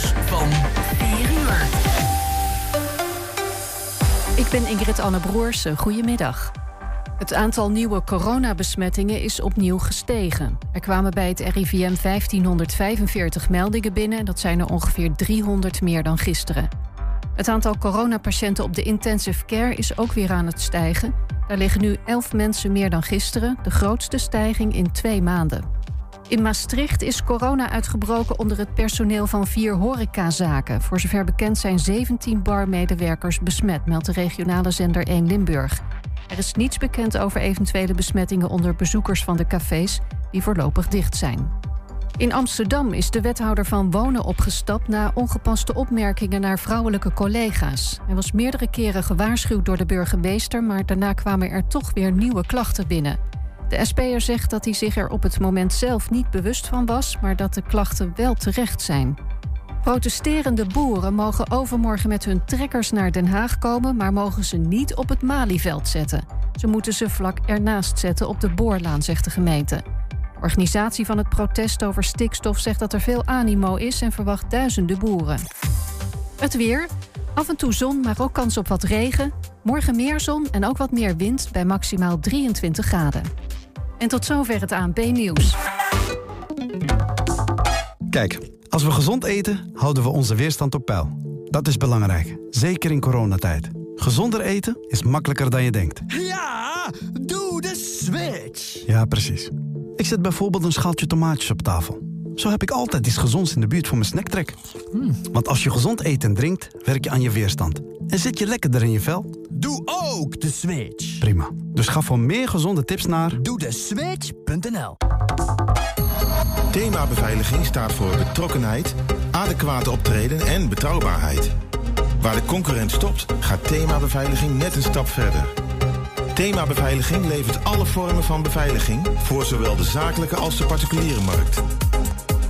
van 4 uur. Ik ben Ingrid Anne Broersen. Goedemiddag. Het aantal nieuwe coronabesmettingen is opnieuw gestegen. Er kwamen bij het RIVM 1545 meldingen binnen. Dat zijn er ongeveer 300 meer dan gisteren. Het aantal coronapatiënten op de intensive care is ook weer aan het stijgen. Daar liggen nu 11 mensen meer dan gisteren, de grootste stijging in twee maanden. In Maastricht is corona uitgebroken onder het personeel van vier horecazaken. Voor zover bekend zijn 17 barmedewerkers besmet, meldt de regionale zender 1 Limburg. Er is niets bekend over eventuele besmettingen onder bezoekers van de cafés, die voorlopig dicht zijn. In Amsterdam is de wethouder van wonen opgestapt na ongepaste opmerkingen naar vrouwelijke collega's. Hij was meerdere keren gewaarschuwd door de burgemeester, maar daarna kwamen er toch weer nieuwe klachten binnen. De SP'er zegt dat hij zich er op het moment zelf niet bewust van was, maar dat de klachten wel terecht zijn. Protesterende boeren mogen overmorgen met hun trekkers naar Den Haag komen, maar mogen ze niet op het Malieveld zetten. Ze moeten ze vlak ernaast zetten op de Boorlaan, zegt de gemeente. De organisatie van het protest over stikstof zegt dat er veel animo is en verwacht duizenden boeren. Het weer. Af en toe zon, maar ook kans op wat regen. Morgen meer zon en ook wat meer wind bij maximaal 23 graden. En tot zover het ANP-nieuws. Kijk, als we gezond eten, houden we onze weerstand op peil. Dat is belangrijk, zeker in coronatijd. Gezonder eten is makkelijker dan je denkt. Ja, doe de switch. Ja, precies. Ik zet bijvoorbeeld een schaaltje tomaatjes op tafel. Zo heb ik altijd iets gezonds in de buurt voor mijn snacktrek. Want als je gezond eet en drinkt, werk je aan je weerstand. En zit je lekkerder in je vel? Doe ook de switch. Prima. Dus ga voor meer gezonde tips naar... Doe de switch.nl Thema beveiliging staat voor betrokkenheid, adequate optreden en betrouwbaarheid. Waar de concurrent stopt, gaat thema beveiliging net een stap verder. Thema beveiliging levert alle vormen van beveiliging voor zowel de zakelijke als de particuliere markt.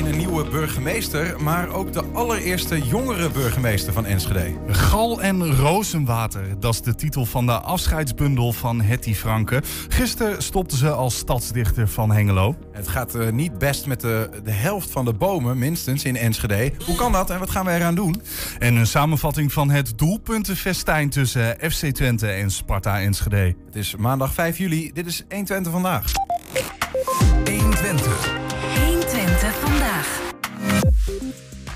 alleen een nieuwe burgemeester, maar ook de allereerste jongere burgemeester van Enschede. Gal en Rozenwater, dat is de titel van de afscheidsbundel van Hetty Franke. Gisteren stopte ze als stadsdichter van Hengelo. Het gaat eh, niet best met de, de helft van de bomen, minstens in Enschede. Hoe kan dat en wat gaan we eraan doen? En een samenvatting van het doelpuntenfestijn tussen FC Twente en Sparta Enschede. Het is maandag 5 juli. Dit is 120 vandaag. 120. 120 vandaag.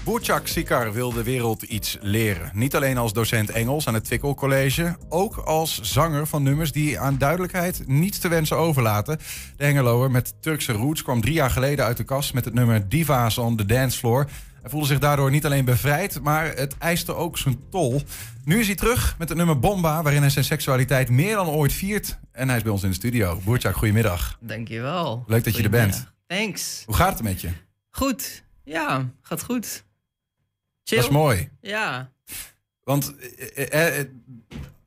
Boerchak Sikar wil de wereld iets leren. Niet alleen als docent Engels aan het Twickel College, ook als zanger van nummers die aan duidelijkheid niets te wensen overlaten. De Hengeloer met Turkse roots kwam drie jaar geleden uit de kast met het nummer Divas on the Dance Floor. Hij voelde zich daardoor niet alleen bevrijd, maar het eiste ook zijn tol. Nu is hij terug met het nummer Bomba, waarin hij zijn seksualiteit meer dan ooit viert. En hij is bij ons in de studio. Boerchak, goedemiddag. Dankjewel. Leuk dat je er bent. Thanks. Hoe gaat het met je? Goed. Ja, gaat goed. Chill. Dat is mooi. Ja. Want eh, eh, eh,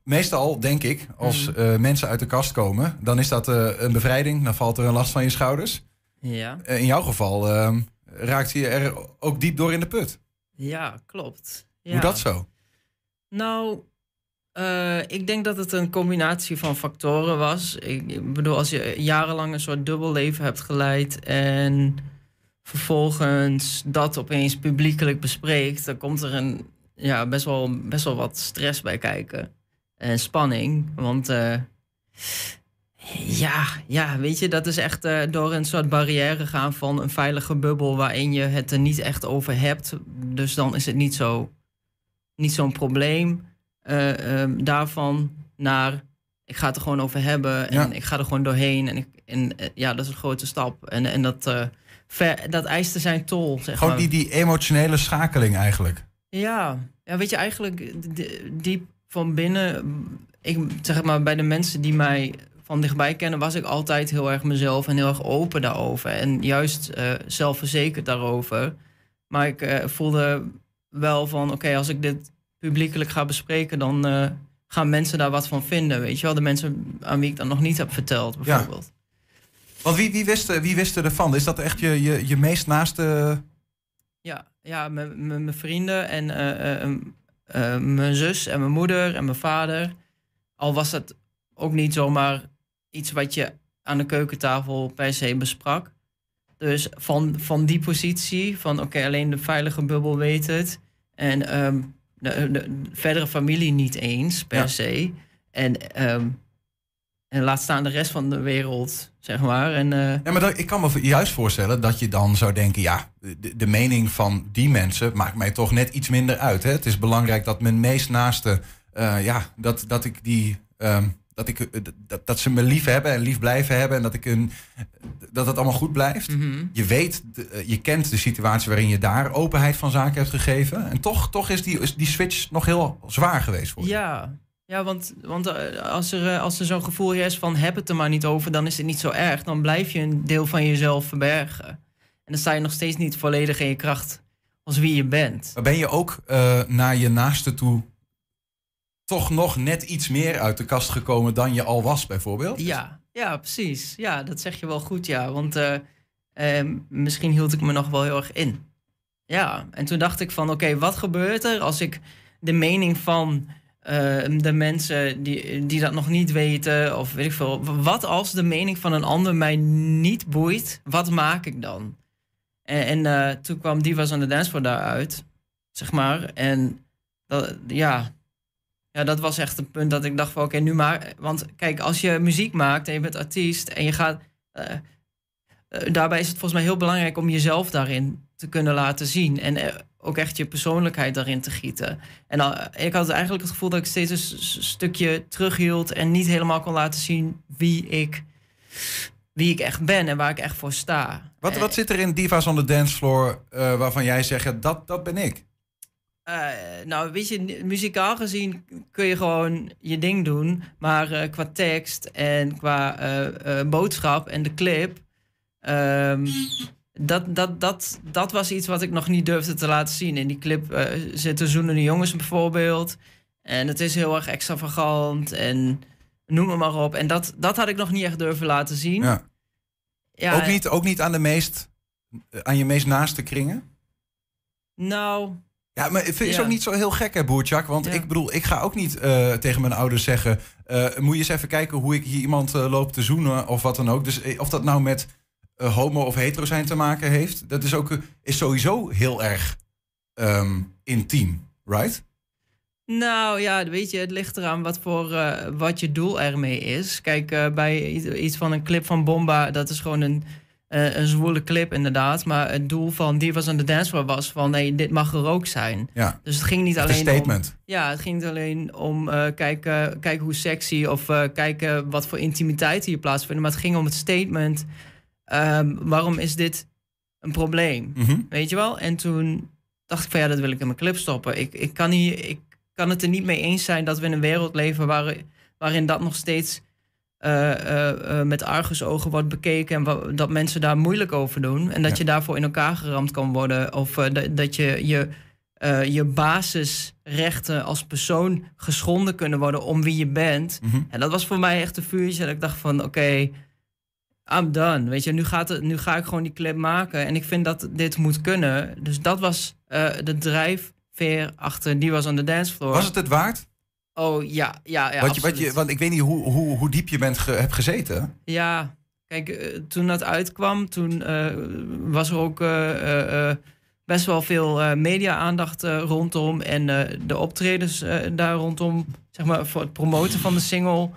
meestal denk ik, als Mhm. mensen uit de kast komen, dan is dat een bevrijding. Dan valt er een last van je schouders. Ja. In jouw geval ehm, raakt je er ook diep door in de put. Ja, klopt. Ja. Hoe dat zo? Nou, ik denk dat het een combinatie van factoren was. Ik, ik bedoel, als je jarenlang een soort dubbel leven hebt geleid en vervolgens dat opeens publiekelijk bespreekt, dan komt er een, ja, best, wel, best wel wat stress bij kijken. En spanning. Want eh, ja, ja, weet je, dat is echt eh, door een soort barrière gaan van een veilige bubbel waarin je het er niet echt over hebt. Dus dan is het niet zo niet zo'n probleem. eh, ehm, daarvan naar ik ga het er gewoon over hebben en Ja. ik ga er gewoon doorheen. En, ik, en ja, dat is een grote stap. En, en dat, ver, dat eiste zijn tol. Zeg Gewoon maar. die, die emotionele schakeling eigenlijk. Ja. ja, weet je, eigenlijk diep van binnen, ik, zeg maar, bij de mensen die mij van dichtbij kennen, was ik altijd heel erg mezelf en heel erg open daarover. En juist eh, zelfverzekerd daarover. Maar ik eh, voelde wel van, oké, als ik dit publiekelijk ga bespreken, dan eh, gaan mensen daar wat van vinden. Weet je wel, de mensen aan wie ik dat nog niet heb verteld, bijvoorbeeld. Want wie, wie, wist, wie wist ervan? Is dat echt je, je, je meest naaste... Ja, ja mijn- vrienden en eh, eh, eh, mijn zus en mijn moeder en mijn vader. Al was het ook niet zomaar iets wat je aan de keukentafel per se besprak. Dus van, van die positie, van oké, alleen de veilige bubbel weet het. En ehm, de, de verdere familie niet eens per Ja. se. En, ehm, en laat staan de rest van de wereld, zeg maar. En, eh, Ja, maar dat, ik kan me juist voorstellen dat je dan zou denken... ja, de, de mening van die mensen maakt mij toch net iets minder uit. Hè? Het is belangrijk dat mijn meest naaste... eh, ja, dat, dat ik die... ehm, dat, ik, eh, dat, dat ze me lief hebben en lief blijven hebben... en dat, ik een, dat het allemaal goed blijft. mhm. Je weet, je kent de situatie waarin je daar openheid van zaken hebt gegeven. En toch, toch is, die, is die switch nog heel zwaar geweest voor je. Ja, ja want, want eh, als er, eh, als er zo'n gevoel is van heb het er maar niet over, dan is het niet zo erg. Dan blijf je een deel van jezelf verbergen. En dan sta je nog steeds niet volledig in je kracht als wie je bent. Maar ben je ook eh, naar je naaste toe toch nog net iets meer uit de kast gekomen dan je al was, bijvoorbeeld? Ja, ja, precies. Ja, dat zeg je wel goed, ja. Want misschien hield ik me nog wel heel erg in. Ja, en toen dacht ik van, oké, wat gebeurt er als ik de mening van de mensen die, die dat nog niet weten, of weet ik veel, wat als de mening van een ander mij niet boeit, wat maak ik dan? En, eh, toen kwam Divas on the Dance Floor daaruit, zeg maar. En dat, ja, ja, dat was echt een punt dat ik dacht van oké, nu maar. Want kijk, als je muziek maakt en je bent artiest en je gaat. eh, eh, daarbij is het volgens mij heel belangrijk om jezelf daarin te kunnen laten zien. En eh, ook echt je persoonlijkheid daarin te gieten. En dan, ik had eigenlijk het gevoel dat ik steeds een stukje terughield en niet helemaal kon laten zien wie ik, wie ik echt ben en waar ik echt voor sta. Wat, Eh, wat zit er in Divas on the Dance Floor eh, waarvan jij zegt, dat, dat ben ik? Eh, nou, weet je, muzikaal gezien kun je gewoon je ding doen. Maar eh, qua tekst en qua eh, eh, boodschap en de clip. ehm, dat, dat, dat, dat was iets wat ik nog niet durfde te laten zien. In die clip eh, zitten zoenende jongens bijvoorbeeld. En het is heel erg extravagant en noem het maar op. En dat, dat had ik nog niet echt durven laten zien. Ja. Ja, ook, niet, ook niet aan, de meest, eh, aan je meest naaste kringen? Nou, Ja, maar het is Ja. ook niet zo heel gek, hè, Boertjak? Want Ja. ik bedoel, ik ga ook niet eh, tegen mijn ouders zeggen... moet je eens even kijken hoe ik hier iemand loop te zoenen of wat dan ook. Dus of dat nou met eh, homo of hetero zijn te maken heeft... dat is, ook, is sowieso heel erg ehm, intiem, right? Nou ja, weet je, het ligt eraan wat, voor, eh, wat je doel ermee is. Kijk, eh, bij iets- van een clip van Bomba, dat is gewoon een, eh, een zwoele clip inderdaad. Maar het doel van Divas on the Dance Floor was van, nee, dit mag er ook zijn. Ja, Dus het ging niet alleen een statement. om... Ja, het ging niet alleen om kijken, kijken hoe sexy of kijken wat voor intimiteit hier plaatsvindt. Maar het ging om het statement, ehm, waarom is dit een probleem? Mhm. Weet je wel? En toen dacht ik van ja, dat wil ik in mijn clip stoppen. Ik, ik, kan, hier, ik kan het er niet mee eens zijn dat we in een wereld leven waar, waarin dat nog steeds eh, eh, eh, met argusogen wordt bekeken en dat mensen daar moeilijk over doen. En dat Ja. je daarvoor in elkaar geramd kan worden. Of dat- dat je je, je basisrechten als persoon geschonden kunnen worden om wie je bent. Mhm. En dat was voor mij echt een vuurtje. Dat ik dacht van oké, I'm done. Weet je, nu, gaat het, nu ga ik gewoon die clip maken. En ik vind dat dit moet kunnen. Dus dat was eh, de drijfveer achter Die Was on the Dance Floor. Was het het waard? Oh ja, ja, ja wat je, wat je, want ik weet niet hoe, hoe, hoe diep je bent ge- hebt gezeten. Ja, kijk, eh, toen dat uitkwam, toen eh, was er ook best wel veel media-aandacht rondom. En de optredens daar rondom, zeg maar, voor het promoten van de single.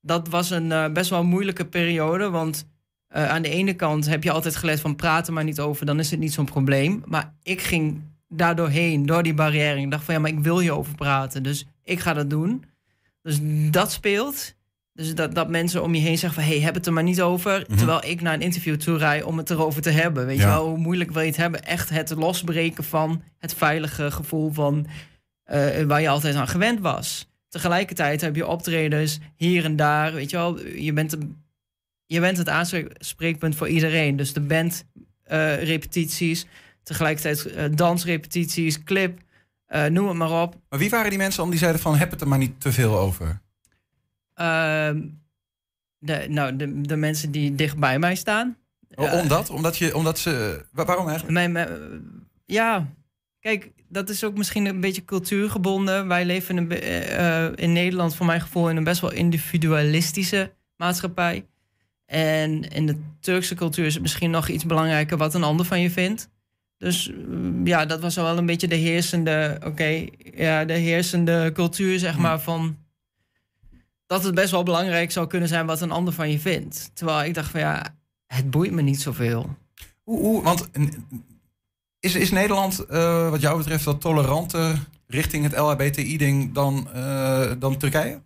Dat was een best wel moeilijke periode, want eh, aan de ene kant heb je altijd geleerd van praten maar niet over, dan is het niet zo'n probleem. Maar ik ging daardoorheen, door die barrière. en Ik dacht van ja, maar ik wil hierover praten, dus ik ga dat doen. Dus dat speelt. Dus dat, dat mensen om je heen zeggen van... hey, heb het er maar niet over. Mhm. Terwijl ik naar een interview toe rijd om het erover te hebben. Weet Ja. je wel, hoe moeilijk wil je het hebben? Echt het losbreken van het veilige gevoel van... eh, waar je altijd aan gewend was. Tegelijkertijd heb je optredens hier en daar. Weet je wel, je bent, een- je bent het aanspreekpunt voor iedereen. Dus de band eh, repetities, tegelijkertijd eh, dansrepetities, clip... Eh, noem het maar op. Maar wie waren die mensen dan die zeiden van heb het er maar niet te veel over? Ehm, de, nou, de, de mensen die dicht bij mij staan. O- Omdat? Omdat, je, omdat ze... wa- Waarom eigenlijk? Mijn, mijn- ja, kijk, dat is ook misschien een beetje cultuurgebonden. Wij leven in, in Nederland, voor mijn gevoel, in een best wel individualistische maatschappij. En in de Turkse cultuur is het misschien nog iets belangrijker wat een ander van je vindt. Dus mm, ja, dat was wel een beetje de heersende, oké, ja, de heersende cultuur, zeg maar, van dat het best wel belangrijk zou kunnen zijn wat een ander van je vindt. Terwijl ik dacht van ja, het boeit me niet zoveel. Hoe, hoe, want n- is, is Nederland eh, wat jou betreft wat toleranter richting het LHBTI-ding dan, eh, dan Turkije?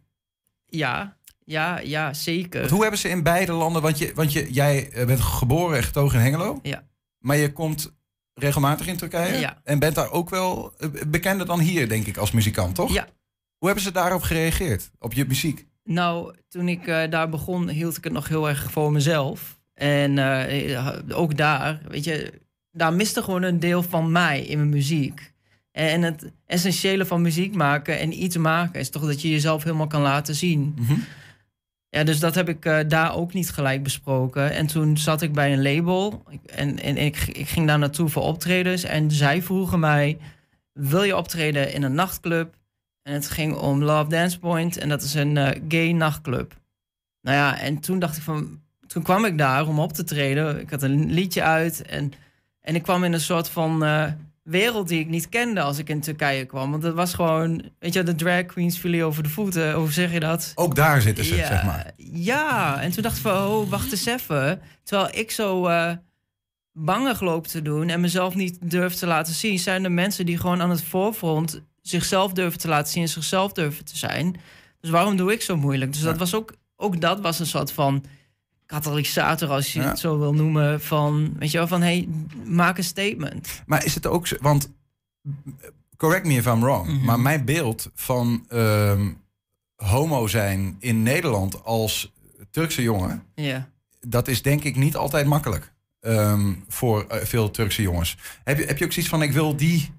Ja, ja, ja, zeker. Want hoe hebben ze in beide landen... Want, je, want je, jij eh, bent geboren en getogen in Hengelo. Ja. Maar je komt regelmatig in Turkije. Ja. En bent daar ook wel eh, bekender dan hier, denk ik, als muzikant, toch? Ja. Hoe hebben ze daarop gereageerd? Op je muziek? Nou, toen ik eh, daar begon, hield ik het nog heel erg voor mezelf. En ook daar, weet je, daar miste gewoon een deel van mij in mijn muziek. En het essentiële van muziek maken en iets maken is toch dat je jezelf helemaal kan laten zien. Mhm. Ja, dus dat heb ik eh, daar ook niet gelijk besproken. En toen zat ik bij een label en, en ik, ik ging daar naartoe voor optredens. En zij vroegen mij, wil je optreden in een nachtclub? En het ging om Love Dance Point en dat is een eh, gay nachtclub. Nou ja, en toen dacht ik van, toen kwam ik daar om op te treden. Ik had een liedje uit en, en ik kwam in een soort van eh, wereld die ik niet kende als ik in Turkije kwam. Want het was gewoon, weet je, de drag queens vielen over de voeten. Hoe zeg je dat? Ook daar zitten ze, ja, zeg maar. Ja, en toen dacht ik van, oh, wacht eens even. Terwijl ik zo eh bangig loop te doen en mezelf niet durf te laten zien... zijn er mensen die gewoon aan het voorfront zichzelf durven te laten zien... en zichzelf durven te zijn. Dus waarom doe ik zo moeilijk? Dus dat was ook, ook dat was een soort van katalysator, als je Ja. het zo wil noemen... van, weet je wel, van, hey, maak een statement. Maar is het ook zo, want correct me if I'm wrong, Mhm. maar mijn beeld van ehm, homo zijn in Nederland als Turkse jongen, Ja. dat is denk ik niet altijd makkelijk ehm, voor eh, veel Turkse jongens. Heb je, heb je ook zoiets van, ik wil die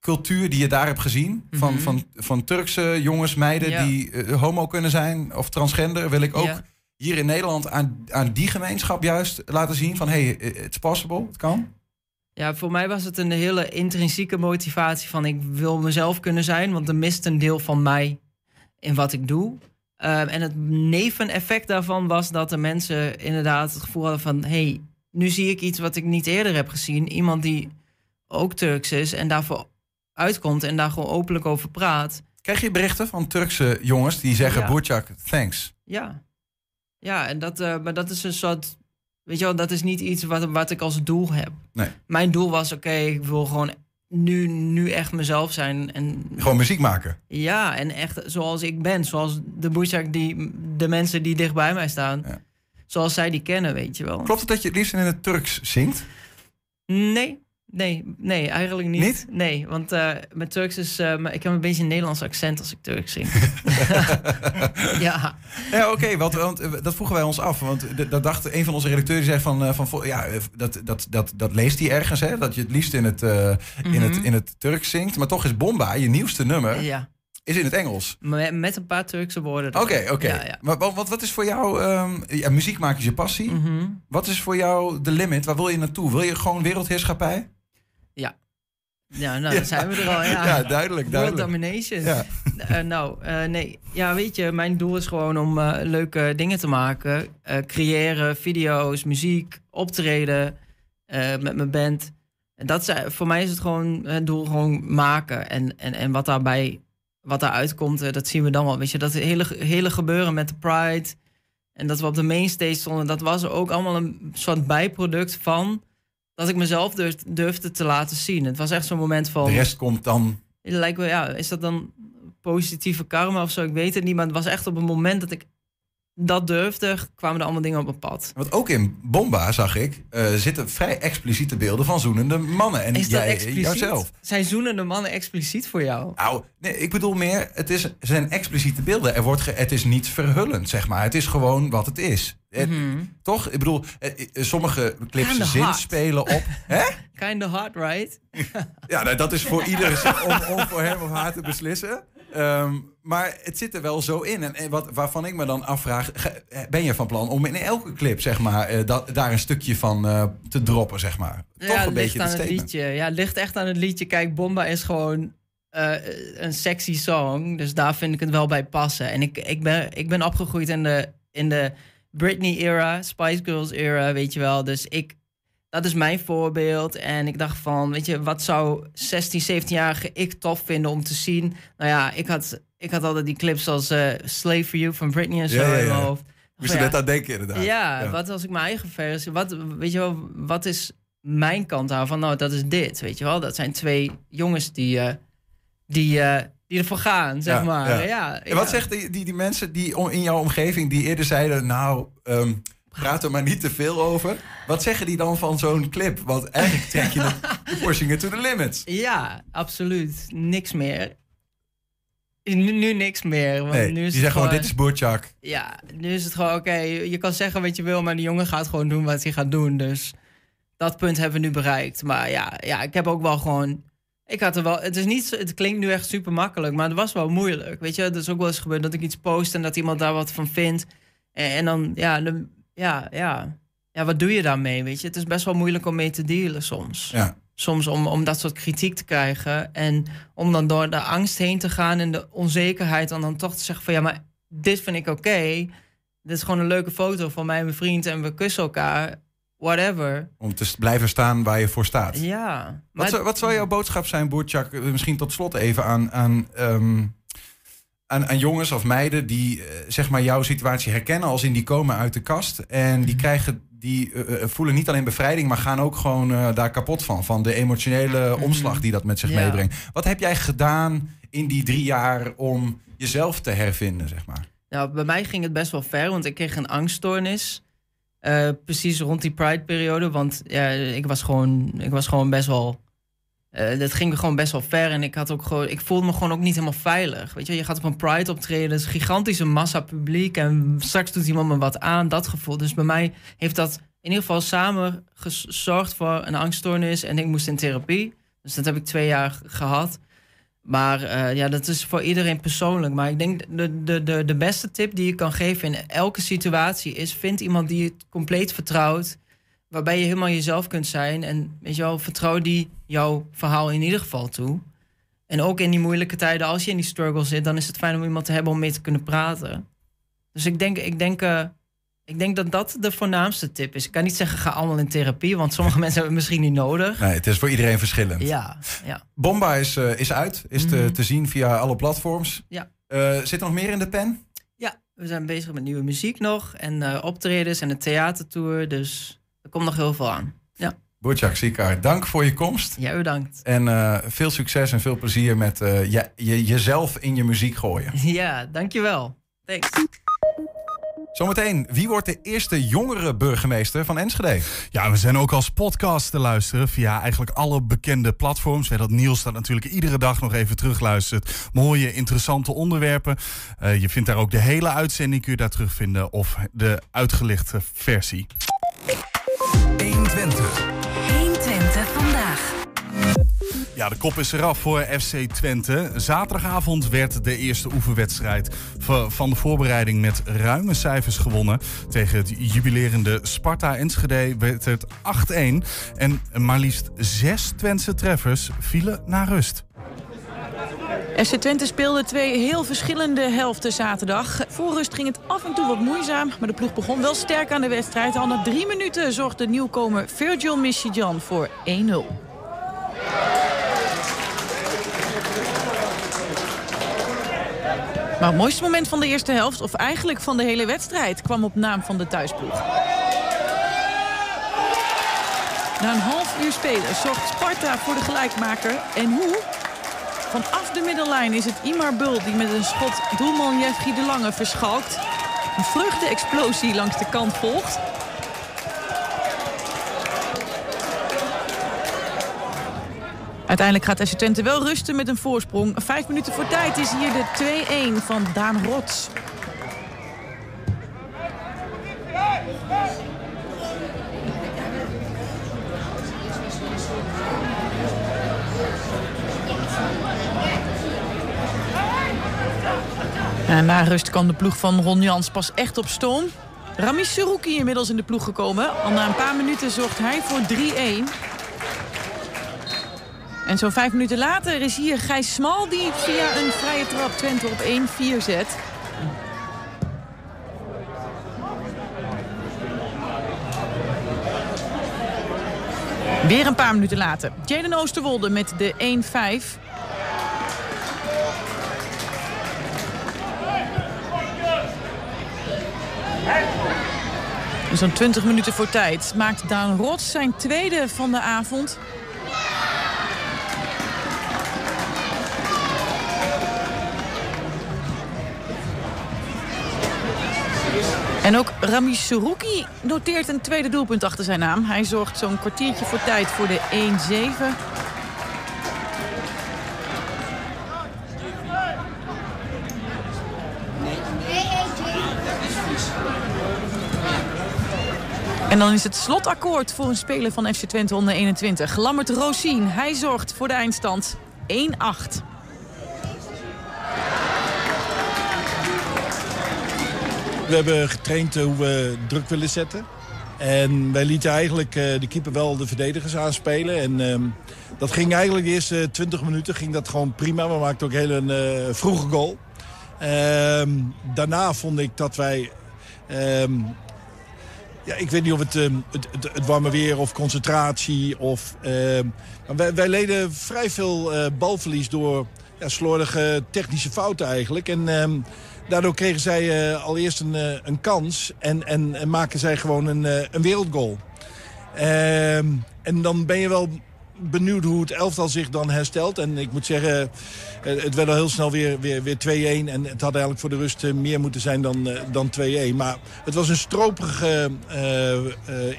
cultuur die je daar hebt gezien, van, Mhm. van, van Turkse jongens, meiden Ja. die eh, homo kunnen zijn of transgender, wil ik ook Ja. Hier in Nederland aan, aan die gemeenschap juist laten zien van, hey, it's possible, het kan. Ja, voor mij was het een hele intrinsieke motivatie van ik wil mezelf kunnen zijn, want er mist een deel van mij in wat ik doe. Ehm, en het neveneffect daarvan was dat de mensen inderdaad het gevoel hadden van hey, nu zie ik iets wat ik niet eerder heb gezien. Iemand die ook Turks is en daarvoor uitkomt en daar gewoon openlijk over praat. Krijg je berichten van Turkse jongens die zeggen: Ja. Burçak, thanks. Ja, ja en dat, eh, maar dat is een soort, weet je wel, dat is niet iets wat, wat ik als doel heb. Nee. Mijn doel was, oké, ik wil gewoon nu, nu echt mezelf zijn. En Gewoon muziek maken. ja, en echt zoals ik ben. Zoals de Boetjak, die de mensen die dicht bij mij staan. Ja. Zoals zij die kennen, weet je wel. Klopt het dat je het liefst in het Turks zingt? Nee, nee, nee, eigenlijk niet. Niet? Nee, want eh mijn Turks is... maar ik heb een beetje een Nederlands accent als ik Turks zing. ja, Ja, oké, want, want eh, dat vroegen wij ons af. Want dat dacht een van onze redacteuren die zei van, van ja, dat, dat, dat, dat leest hij ergens, hè? Dat je het liefst in het, in het, in het Turks zingt. Maar toch is Bomba, je nieuwste nummer, ja. is in het Engels. Met, met een paar Turkse woorden. Oké, oké. Ja, ja. Maar wat, wat- wat is voor jou, ehm, ja, muziek maken is je passie. Mhm. Wat is voor jou de limit? Waar wil je naartoe? Wil je gewoon wereldheerschappij? Ja, nou, Ja. dan zijn we er al. Ja, Ja, duidelijk, World duidelijk. domination. Ja. Eh, nou, eh, nee. Ja, weet je, mijn doel is gewoon om eh, leuke dingen te maken. Eh, creëren, video's, muziek, optreden eh, met mijn band. En dat is, voor mij is het gewoon het doel gewoon maken. En, en, en wat daarbij, wat daaruit komt, eh, dat zien we dan wel. Weet je, dat hele, hele gebeuren met de Pride... En dat we op de mainstage stonden, dat was ook allemaal een soort bijproduct van dat ik mezelf durf, durfde te laten zien. Het was echt zo'n moment van. De rest komt dan... Lijkt wel, ja, is dat dan positieve karma of zo? Ik weet het niet, maar het was echt op een moment dat ik dat durfde, kwamen er allemaal dingen op mijn pad. Want ook in Bomba, zag ik, eh, zitten vrij expliciete beelden van zoenende mannen. En Is dat jij, expliciet? jouzelf. Zijn zoenende mannen expliciet voor jou? Nou, nee, ik bedoel meer, het is, zijn expliciete beelden. Er wordt ge- het is niet verhullend, zeg maar. Het is gewoon wat het is. Het- Toch? Ik bedoel, eh, eh, sommige clips Kinda zin hot. spelen op... Hè? Kinda hot, right? Ja, nou, dat is voor iedereen om, om voor hem of haar te beslissen. Ehm, maar het zit er wel zo in. En, en wat, waarvan ik me dan afvraag... ge- Ben je van plan om in elke clip, zeg maar... eh, dat, daar een stukje van eh, te droppen, zeg maar? Toch ja, een het ligt beetje aan het liedje. Ja, het ligt echt aan het liedje. Kijk, Bomba is gewoon eh, een sexy song. Dus daar vind ik het wel bij passen. En ik, ik, ben, ik ben opgegroeid in de, in de Britney-era, Spice Girls-era, weet je wel. Dus ik, dat is mijn voorbeeld. En ik dacht van, weet je, wat zou 16, 17-jarige ik tof vinden om te zien? Nou ja, ik had, ik had altijd die clips als eh, Slave for You van Britney en zo Ja, ja, in mijn hoofd. Moest Van, ja, net aan denken, inderdaad. ja, wat als ik mijn eigen versie... Wat, weet je wel, wat is mijn kant daarvan? Nou, dat is dit, weet je wel. Dat zijn twee jongens die, eh, die, eh, die ervoor gaan, zeg maar. ja. En wat zeggen die, die, die mensen die om- in jouw omgeving die eerder zeiden... nou, ehm, praat er maar niet te veel over. Wat zeggen die dan van zo'n clip? Want eigenlijk trek je you're pushing it to the limits. Ja, absoluut. Niks meer. Nu, nu niks meer. Want Nee, nu die zeggen gewoon, dit is Boerchak. Ja, nu is het gewoon, oké, je je kan zeggen wat je wil, maar die jongen gaat gewoon doen wat hij gaat doen. Dus dat punt hebben we nu bereikt. Maar ja, ja ik heb ook wel gewoon... Ik had er wel... Het, is niet, het klinkt nu echt super makkelijk, maar het was wel moeilijk. Weet je, het is ook wel eens gebeurd dat ik iets post en dat iemand daar wat van vindt. En, en dan, ja, dan, ja, ja, ja, wat doe je daarmee, weet je? Het is best wel moeilijk om mee te dealen soms Ja. soms om, om dat soort kritiek te krijgen. En om dan door de angst heen te gaan en de onzekerheid... en dan toch te zeggen van ja, maar dit vind ik oké. Dit is gewoon een leuke foto van mij en mijn vriend... en we kussen elkaar, whatever. Om te blijven staan waar je voor staat. Ja. Wat, zou, wat zou jouw boodschap zijn, Boertjak? eh, Misschien tot slot even aan, aan, ehm, aan, aan jongens of meiden die eh, zeg maar jouw situatie herkennen als in die komen uit de kast. En Mhm. die krijgen, die eh, eh, voelen niet alleen bevrijding, maar gaan ook gewoon daar kapot van. Van de emotionele omslag die dat met zich Mhm. Ja. meebrengt. Wat heb jij gedaan in die drie jaar om jezelf te hervinden, zeg maar? nou, bij mij ging het best wel ver, want ik kreeg een angststoornis. Precies rond die Pride-periode. Want ja, ik, was gewoon, ik was gewoon best wel. Eh dat ging gewoon best wel ver. En ik, had ook gewoon, ik voelde me gewoon ook niet helemaal veilig. Weet je, je gaat op een Pride optreden. Het is een gigantische massa publiek. En straks doet iemand me wat aan. Dat gevoel. Dus bij mij heeft dat in ieder geval samen gezorgd voor een angststoornis. En ik moest in therapie. Dus dat heb ik twee jaar gehad. Maar eh, ja, dat is voor iedereen persoonlijk. Maar ik denk de, de, de, de beste tip die je kan geven in elke situatie is: vind iemand die je compleet vertrouwt. Waarbij je helemaal jezelf kunt zijn. En weet je wel, vertrouw die jouw verhaal in ieder geval toe. En ook in die moeilijke tijden, als je in die struggle zit, dan is het fijn om iemand te hebben om mee te kunnen praten. Dus ik denk, ik denk, eh, ik denk dat dat de voornaamste tip is. Ik kan niet zeggen, ga allemaal in therapie, want sommige mensen hebben het misschien niet nodig. Nee, het is voor iedereen verschillend. Ja, ja. Bomba is, eh, is uit, is te, Mhm. te zien via alle platforms. Ja. Eh, zit er nog meer in de pen? Ja, we zijn bezig met nieuwe muziek nog. En optredens en een theatertour. Dus komt nog heel veel aan. Ja, Boertjak Sikar, dank voor je komst. jij bedankt. En eh, veel succes en veel plezier met eh, je, je, jezelf in je muziek gooien. Ja, dankjewel. Thanks. Zometeen, wie wordt de eerste jongere burgemeester van Enschede? Ja, we zijn ook als podcast te luisteren via eigenlijk alle bekende platforms. Weet dat Niels dat natuurlijk iedere dag nog even terugluistert. Mooie, interessante onderwerpen. Eh, je vindt daar ook de hele uitzending, kun je daar terugvinden. Of de uitgelichte versie. 120. 120 vandaag. Ja, de kop is eraf voor FC Twente. Zaterdagavond werd de eerste oefenwedstrijd va- van de voorbereiding met ruime cijfers gewonnen. Tegen het jubilerende Sparta Enschede werd het 8-1. En maar liefst zes Twentse treffers vielen naar rust. FC Twente speelde twee heel verschillende helften zaterdag. Voor rust ging het af en toe wat moeizaam, maar de ploeg begon wel sterk aan de wedstrijd. Al na drie minuten zorgde nieuwkomer Virgil Michijan voor 1-0. Maar het mooiste moment van de eerste helft, of eigenlijk van de hele wedstrijd, kwam op naam van de thuisploeg. Na een half uur spelen zorgt Sparta voor de gelijkmaker. En hoe? Vanaf de middellijn is het Imar Bul die met een schot doelman Jeffrey de Lange verschalkt. een vreugde-explosie langs de kant volgt. Uiteindelijk gaat FC wel rusten met een voorsprong. Vijf minuten voor tijd is hier de 2-1 van Daan Rots. Na rust kwam de ploeg van Ron Jans pas echt op stoom. Rami Serouki inmiddels in de ploeg gekomen. Al na een paar minuten zorgt hij voor 3-1. En zo'n vijf minuten later is hier Gijs Smal... die via een vrije trap Twente op 1-4 zet. Weer een paar minuten later. Jaden Oosterwolde met de 1-5. Zo'n 20 minuten voor tijd maakt Daan Rots zijn tweede van de avond. En ook Rami Serouki noteert een tweede doelpunt achter zijn naam. Hij zorgt zo'n kwartiertje voor tijd voor de 1-7. En dan is het slotakkoord voor een speler van FC Twente onder 21. Lammert Rosien, hij zorgt voor de eindstand 1-8. We hebben getraind hoe we druk willen zetten. En wij lieten eigenlijk uh, de keeper wel de verdedigers aanspelen. En uh, dat ging eigenlijk de eerste 20 minuten ging dat gewoon prima. We maakten ook heel een uh, vroege goal. Ehm, daarna vond ik dat wij... Ehm, ja, ik weet niet of het, het, het, het, warme weer of concentratie of... maar wij, wij, leden vrij veel balverlies door ja, slordige technische fouten eigenlijk. En Daardoor kregen zij uh, allereerst een, uh, een kans en, en, en, maken zij gewoon een, een wereldgoal. Ehm, en dan ben je wel benieuwd hoe het elftal zich dan herstelt. En ik moet zeggen, het werd al heel snel weer, weer, weer 2-1. En het had eigenlijk voor de rust meer moeten zijn dan, dan 2-1. Maar het was een stroperige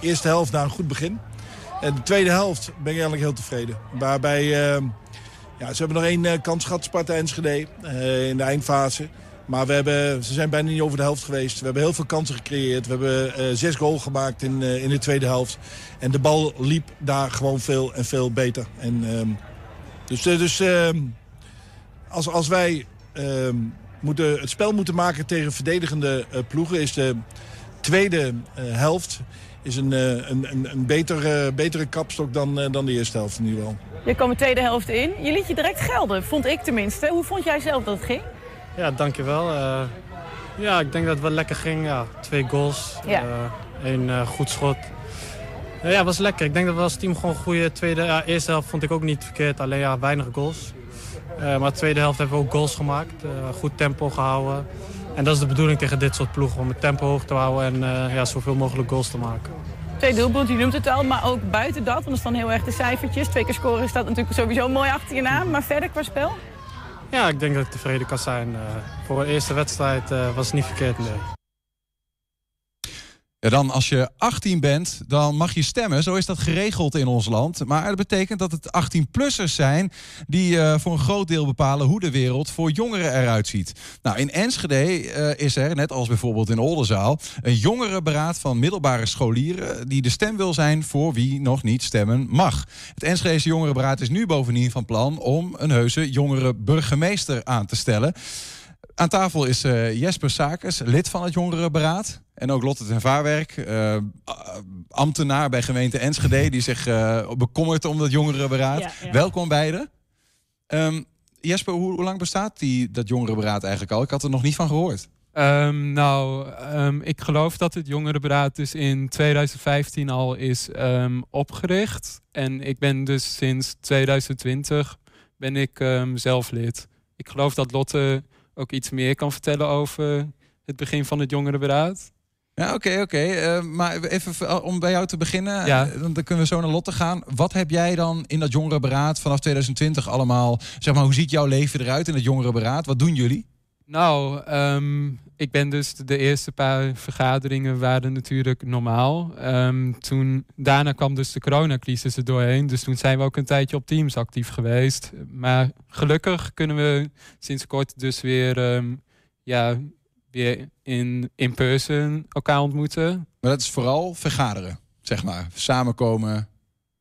eerste helft na een goed begin. En de tweede helft ben ik eigenlijk heel tevreden. Waarbij, ja, ze hebben nog één kans gehad, Sparta Enschede, in de eindfase. Maar we hebben, ze zijn bijna niet over de helft geweest. We hebben heel veel kansen gecreëerd. We hebben uh, zes goals gemaakt in, uh, in de tweede helft. En de bal liep daar gewoon veel en veel beter. En, uh, dus dus ehm, als, als wij ehm, moeten, het spel moeten maken tegen verdedigende ploegen... is de tweede helft is een, een, een, een betere, betere kapstok dan, dan de eerste helft in ieder geval. Je kwam de tweede helft in. Je liet je direct gelden, vond ik tenminste. Hoe vond jij zelf dat het ging? Ja, dankjewel. Uh, ja, ik denk dat het wel lekker ging. Ja, twee goals, ja. Uh, één uh, goed schot. ja, het was lekker. Ik denk dat we als team gewoon goede tweede... Ja, eerste helft vond ik ook niet verkeerd, alleen ja, weinig goals. maar de tweede helft hebben we ook goals gemaakt. goed tempo gehouden. En dat is de bedoeling tegen dit soort ploegen, om het tempo hoog te houden en ja, zoveel mogelijk goals te maken. Twee doelpunten, je noemt het al, maar ook buiten dat, want dat is dan heel erg de cijfertjes. Twee keer scoren staat natuurlijk sowieso mooi achter je naam, maar verder qua spel? Ja, ik denk dat ik tevreden kan zijn. Uh, voor een eerste wedstrijd uh, was het niet verkeerd, nee. Dan als je 18 bent, dan mag je stemmen. Zo is dat geregeld in ons land. Maar dat betekent dat het 18-plussers zijn die uh, voor een groot deel bepalen hoe de wereld voor jongeren eruit ziet. Nou, in Enschede uh, is er, net als bijvoorbeeld in Oldenzaal, een jongerenberaad van middelbare scholieren die de stem wil zijn voor wie nog niet stemmen mag. Het Enschedese jongerenberaad is nu bovendien van plan om een heuse jongere burgemeester aan te stellen. Aan tafel is uh, Jesper Sakers, lid van het jongerenberaad. En ook Lotte ten Vaarwerk, uh, ambtenaar bij gemeente Enschede... die zich uh, bekommert om dat jongerenberaad. Ja, ja. Welkom beiden. Um, Jesper, hoe, hoe, lang bestaat die, dat jongerenberaad eigenlijk al? Ik had er nog niet van gehoord. Um, nou, um, ik geloof dat het jongerenberaad dus in 2015 al is opgericht. En ik ben dus sinds 2020 ben ik zelf lid. Ik geloof dat Lotte ook iets meer kan vertellen over het begin van het jongerenberaad. Ja, oké, oké. Uh, maar even om bij jou te beginnen, ja. dan kunnen we zo naar Lotte gaan. Wat heb jij dan in dat jongerenberaad vanaf 2020 allemaal... Zeg maar, hoe ziet jouw leven eruit in het jongerenberaad? Wat doen jullie? Nou, ehm, ik ben dus de eerste paar vergaderingen waren natuurlijk normaal. Ehm, toen, daarna kwam dus de coronacrisis er doorheen. Dus toen zijn we ook een tijdje op Teams actief geweest. Maar gelukkig kunnen we sinds kort dus weer, ehm, ja, weer in, in person elkaar ontmoeten. Maar dat is vooral vergaderen, zeg maar. Samenkomen,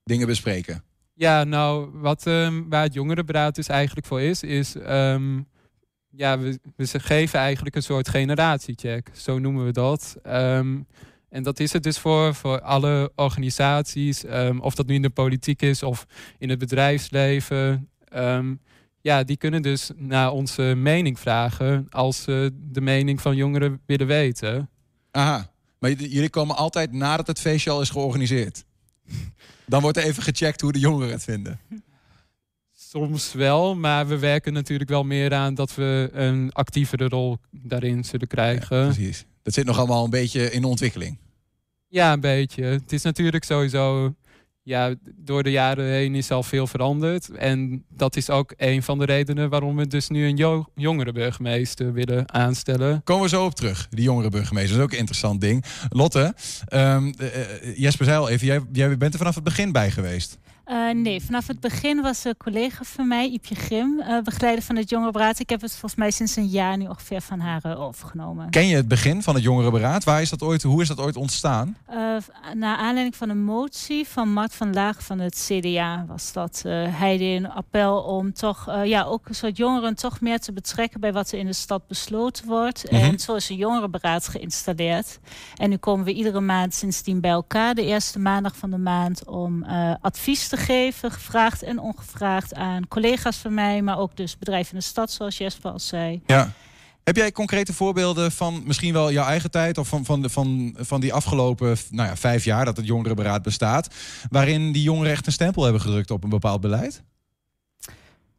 dingen bespreken. Ja, nou, wat, waar het jongerenberaad dus eigenlijk voor is, is... ja, we, we geven eigenlijk een soort generatiecheck. Zo noemen we dat. Ehm, en dat is het dus voor, voor alle organisaties. ehm, of dat nu in de politiek is of in het bedrijfsleven. Ehm, ja, die kunnen dus naar onze mening vragen... als ze de mening van jongeren willen weten. Aha, maar jullie komen altijd nadat het feestje al is georganiseerd. Dan wordt er even gecheckt hoe de jongeren het vinden. Soms wel, maar we werken natuurlijk wel meer aan dat we een actievere rol daarin zullen krijgen. precies. Dat zit nog allemaal een beetje in ontwikkeling. Ja, een beetje. Het is natuurlijk sowieso. Ja, door de jaren heen is al veel veranderd. En dat is ook een van de redenen waarom we dus nu een jo jongere burgemeester willen aanstellen. Komen we zo op terug, die jongere burgemeester. Dat is ook een interessant ding. Lotte, eh, Jesper zei al even, jij, jij bent er vanaf het begin bij geweest. Eh, nee, vanaf het begin was een collega van mij, Iepje Grim, eh, begeleider van het Jongerenberaad. Ik heb het volgens mij sinds een jaar nu ongeveer van haar eh, overgenomen. Ken je het begin van het jongerenberaad? Waar is dat ooit, hoe is dat ooit ontstaan? Naar aanleiding van een motie van Mart van Laag van het CDA was dat. Hij deed een appel om toch ja, ook een soort jongeren toch meer te betrekken bij wat er in de stad besloten wordt. Mhm. En zo is een jongerenberaad geïnstalleerd. En nu komen we iedere maand sindsdien bij elkaar, de eerste maandag van de maand, om advies te geven, gevraagd en ongevraagd aan collega's van mij, maar ook dus bedrijven in de stad, zoals Jesper al zei. Ja. Heb jij concrete voorbeelden van misschien wel jouw eigen tijd of van, van, de, van, van die afgelopen nou ja, vijf jaar dat het jongerenberaad bestaat, waarin die jongeren echt een stempel hebben gedrukt op een bepaald beleid?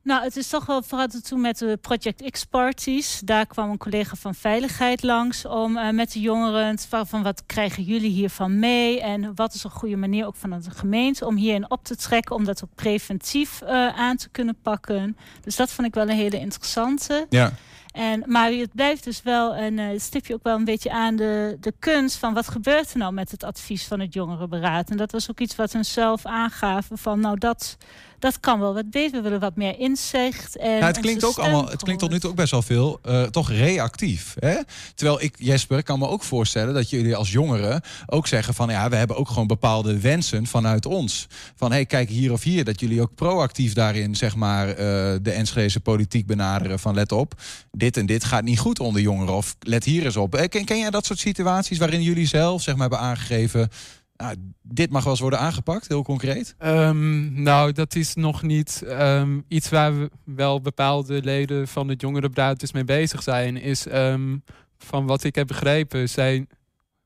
Nou, het is toch wel vooral toen met de Project X-parties. Daar kwam een collega van Veiligheid langs om eh, met de jongeren te vragen van wat krijgen jullie hiervan mee? En wat is een goede manier ook van de gemeente om hierin op te trekken, om dat ook preventief eh, aan te kunnen pakken. Dus dat vond ik wel een hele interessante. Ja. En, maar het blijft dus wel een eh, stipje ook wel een beetje aan de, de kunst van wat gebeurt er nou met het advies van het jongerenberaad. En dat was ook iets wat hun zelf aangaven van nou dat, dat kan wel wat beter. We willen wat meer inzicht. En Nou, het klinkt ook allemaal, het klinkt tot nu toe ook best wel veel, eh, toch reactief. Hè? Terwijl ik, Jesper, kan me ook voorstellen dat jullie als jongeren ook zeggen van ja, we hebben ook gewoon bepaalde wensen vanuit ons. Van hey, kijk hier of hier, dat jullie ook proactief daarin zeg maar eh, de Enschedese politiek benaderen van let op, dit en dit gaat niet goed onder jongeren of let hier eens op. Eh, Ken, ken jij dat soort situaties waarin jullie zelf zeg maar hebben aangegeven, nou, dit mag wel eens worden aangepakt, heel concreet? Ehm, nou, dat is nog niet ehm, iets waar we wel bepaalde leden van het jongerenberaad dus mee bezig zijn. Is ehm, van wat ik heb begrepen, zij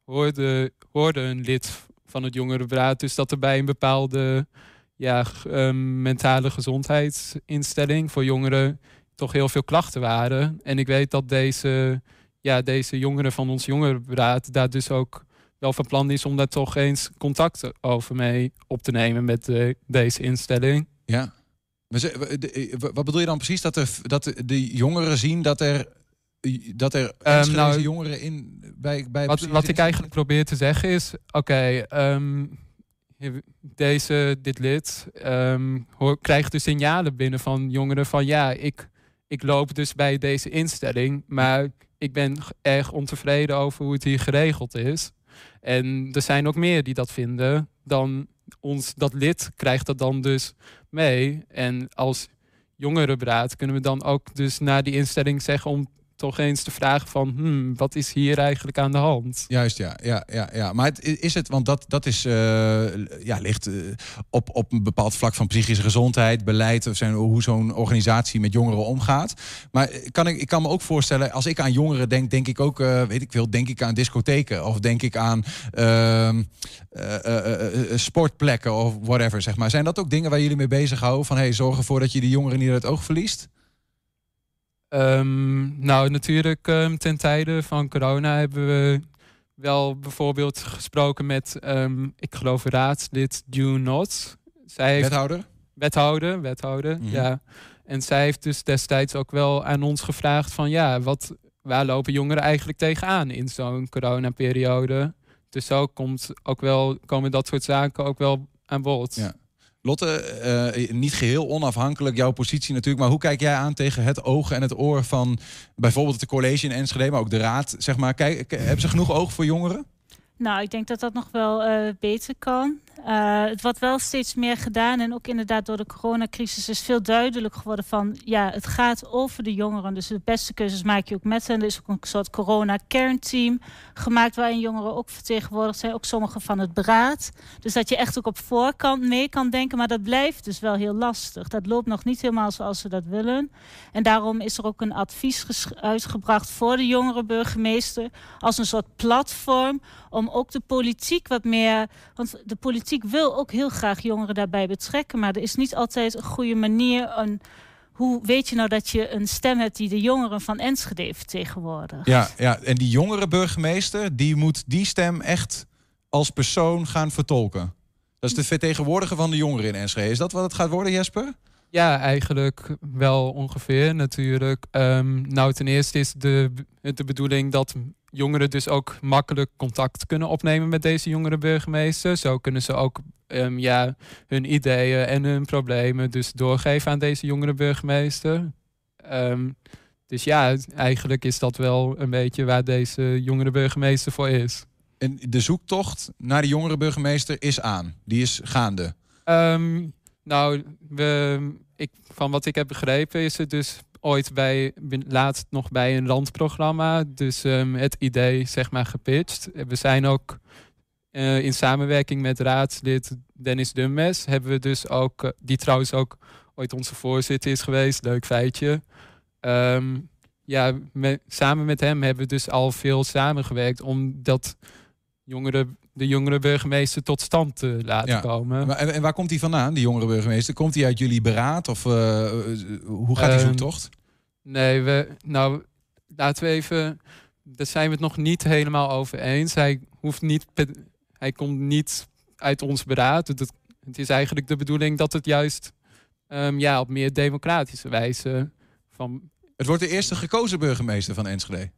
hoorden, hoorden een lid van het jongerenberaad dus dat er bij een bepaalde ja, mentale gezondheidsinstelling voor jongeren toch heel veel klachten waren. En ik weet dat deze, ja, deze jongeren van ons jongerenberaad daar dus ook wel van plan is om daar toch eens contact over mee op te nemen met eh, deze instelling. Ja. Eh, wat bedoel je dan precies? Dat, er, dat de- jongeren zien dat er, dat er Enschedeze nou, jongeren in, bij, bij Wat, wat ik eigenlijk probeer te zeggen is: oké, ehm, deze, dit lid ehm, hoor, krijgt de signalen binnen van jongeren van ja, ik, ik loop dus bij deze instelling, maar ik ben erg ontevreden over hoe het hier geregeld is. En er zijn ook meer die dat vinden dan ons. Dat lid krijgt dat dan dus mee. En als jongerenberaad kunnen we dan ook dus naar die instelling zeggen om toch eens te vragen van hmm, wat is hier eigenlijk aan de hand? Juist, ja. ja, ja, ja. Maar het, is het, want dat, dat is, eh, ja, ligt eh, op, op een bepaald vlak van psychische gezondheid, beleid, of zijn, hoe zo'n organisatie met jongeren omgaat. Maar kan ik, ik kan me ook voorstellen, als ik aan jongeren denk, denk ik ook, eh, weet ik veel, denk ik aan discotheken of denk ik aan ehm, eh, eh, eh, eh, sportplekken of whatever, zeg maar. Zijn dat ook dingen waar jullie mee bezighouden? Van hey, zorg ervoor dat je die jongeren niet uit het oog verliest? Ehm, nou, natuurlijk, ehm, ten tijde van corona hebben we wel bijvoorbeeld gesproken met, ehm, ik geloof, raadslid June Not. Zij heeft- Wethouder? Wethouder, wethouder, Mhm. ja. En zij heeft dus destijds ook wel aan ons gevraagd van ja, wat, waar lopen jongeren eigenlijk tegenaan in zo'n coronaperiode? Dus zo komt ook wel, komen dat soort zaken ook wel aan bod. Ja. Lotte, eh, niet geheel onafhankelijk jouw positie natuurlijk, maar hoe kijk jij aan tegen het oog en het oor van bijvoorbeeld het college in Enschede, maar ook de raad? Zeg maar, kijk, hebben ze genoeg oog voor jongeren? Nou, ik denk dat dat nog wel eh, beter kan. Uh, het wordt wel steeds meer gedaan. En ook inderdaad door de coronacrisis is veel duidelijk geworden van... ja, het gaat over de jongeren. Dus de beste keuzes maak je ook met hen. Er is ook een soort corona-kernteam gemaakt... waarin jongeren ook vertegenwoordigd zijn. Ook sommigen van het beraad. Dus dat je echt ook op voorkant mee kan denken. Maar dat blijft dus wel heel lastig. Dat loopt nog niet helemaal zoals ze dat willen. En daarom is er ook een advies uitgebracht voor de jongere burgemeester... als een soort platform om ook de politiek wat meer... want de politiek politiek wil ook heel graag jongeren daarbij betrekken. Maar er is niet altijd een goede manier. Een, hoe weet je nou dat je een stem hebt die de jongeren van Enschede vertegenwoordigt? Ja, ja, en die jongere burgemeester, die moet die stem echt als persoon gaan vertolken. Dat is de vertegenwoordiger van de jongeren in Enschede. Is dat wat het gaat worden, Jesper? Ja, eigenlijk wel ongeveer natuurlijk. Um, nou, ten eerste is de, de bedoeling dat jongeren dus ook makkelijk contact kunnen opnemen met deze jongere burgemeester. Zo kunnen ze ook um, ja, hun ideeën en hun problemen dus doorgeven aan deze jongere burgemeester. Um, dus ja, eigenlijk is dat wel een beetje waar deze jongere burgemeester voor is. En de zoektocht naar de jongere burgemeester is aan. Die is gaande. Um, nou, we, ik, van wat ik heb begrepen is het dus ooit bij, laatst nog bij een landprogramma. Dus um, het idee, zeg maar, gepitcht. We zijn ook uh, in samenwerking met raadslid Dennis Dummes, hebben we dus ook, uh, die trouwens ook ooit onze voorzitter is geweest, leuk feitje. Um, ja, samen met hem hebben we dus al veel samengewerkt om dat jongeren de jongere burgemeester tot stand te laten komen. Maar, en, waar komt hij vandaan, die jongere burgemeester? Komt hij uit jullie beraad of uh, hoe gaat die ehm, zoektocht? Nee, we, nou, laten we even. Daar zijn we het nog niet helemaal over eens. Hij hoeft niet. Hij komt niet uit ons beraad. Het, het is eigenlijk de bedoeling dat het juist um, ja, op meer democratische wijze van. Het wordt de eerste gekozen burgemeester van Enschede.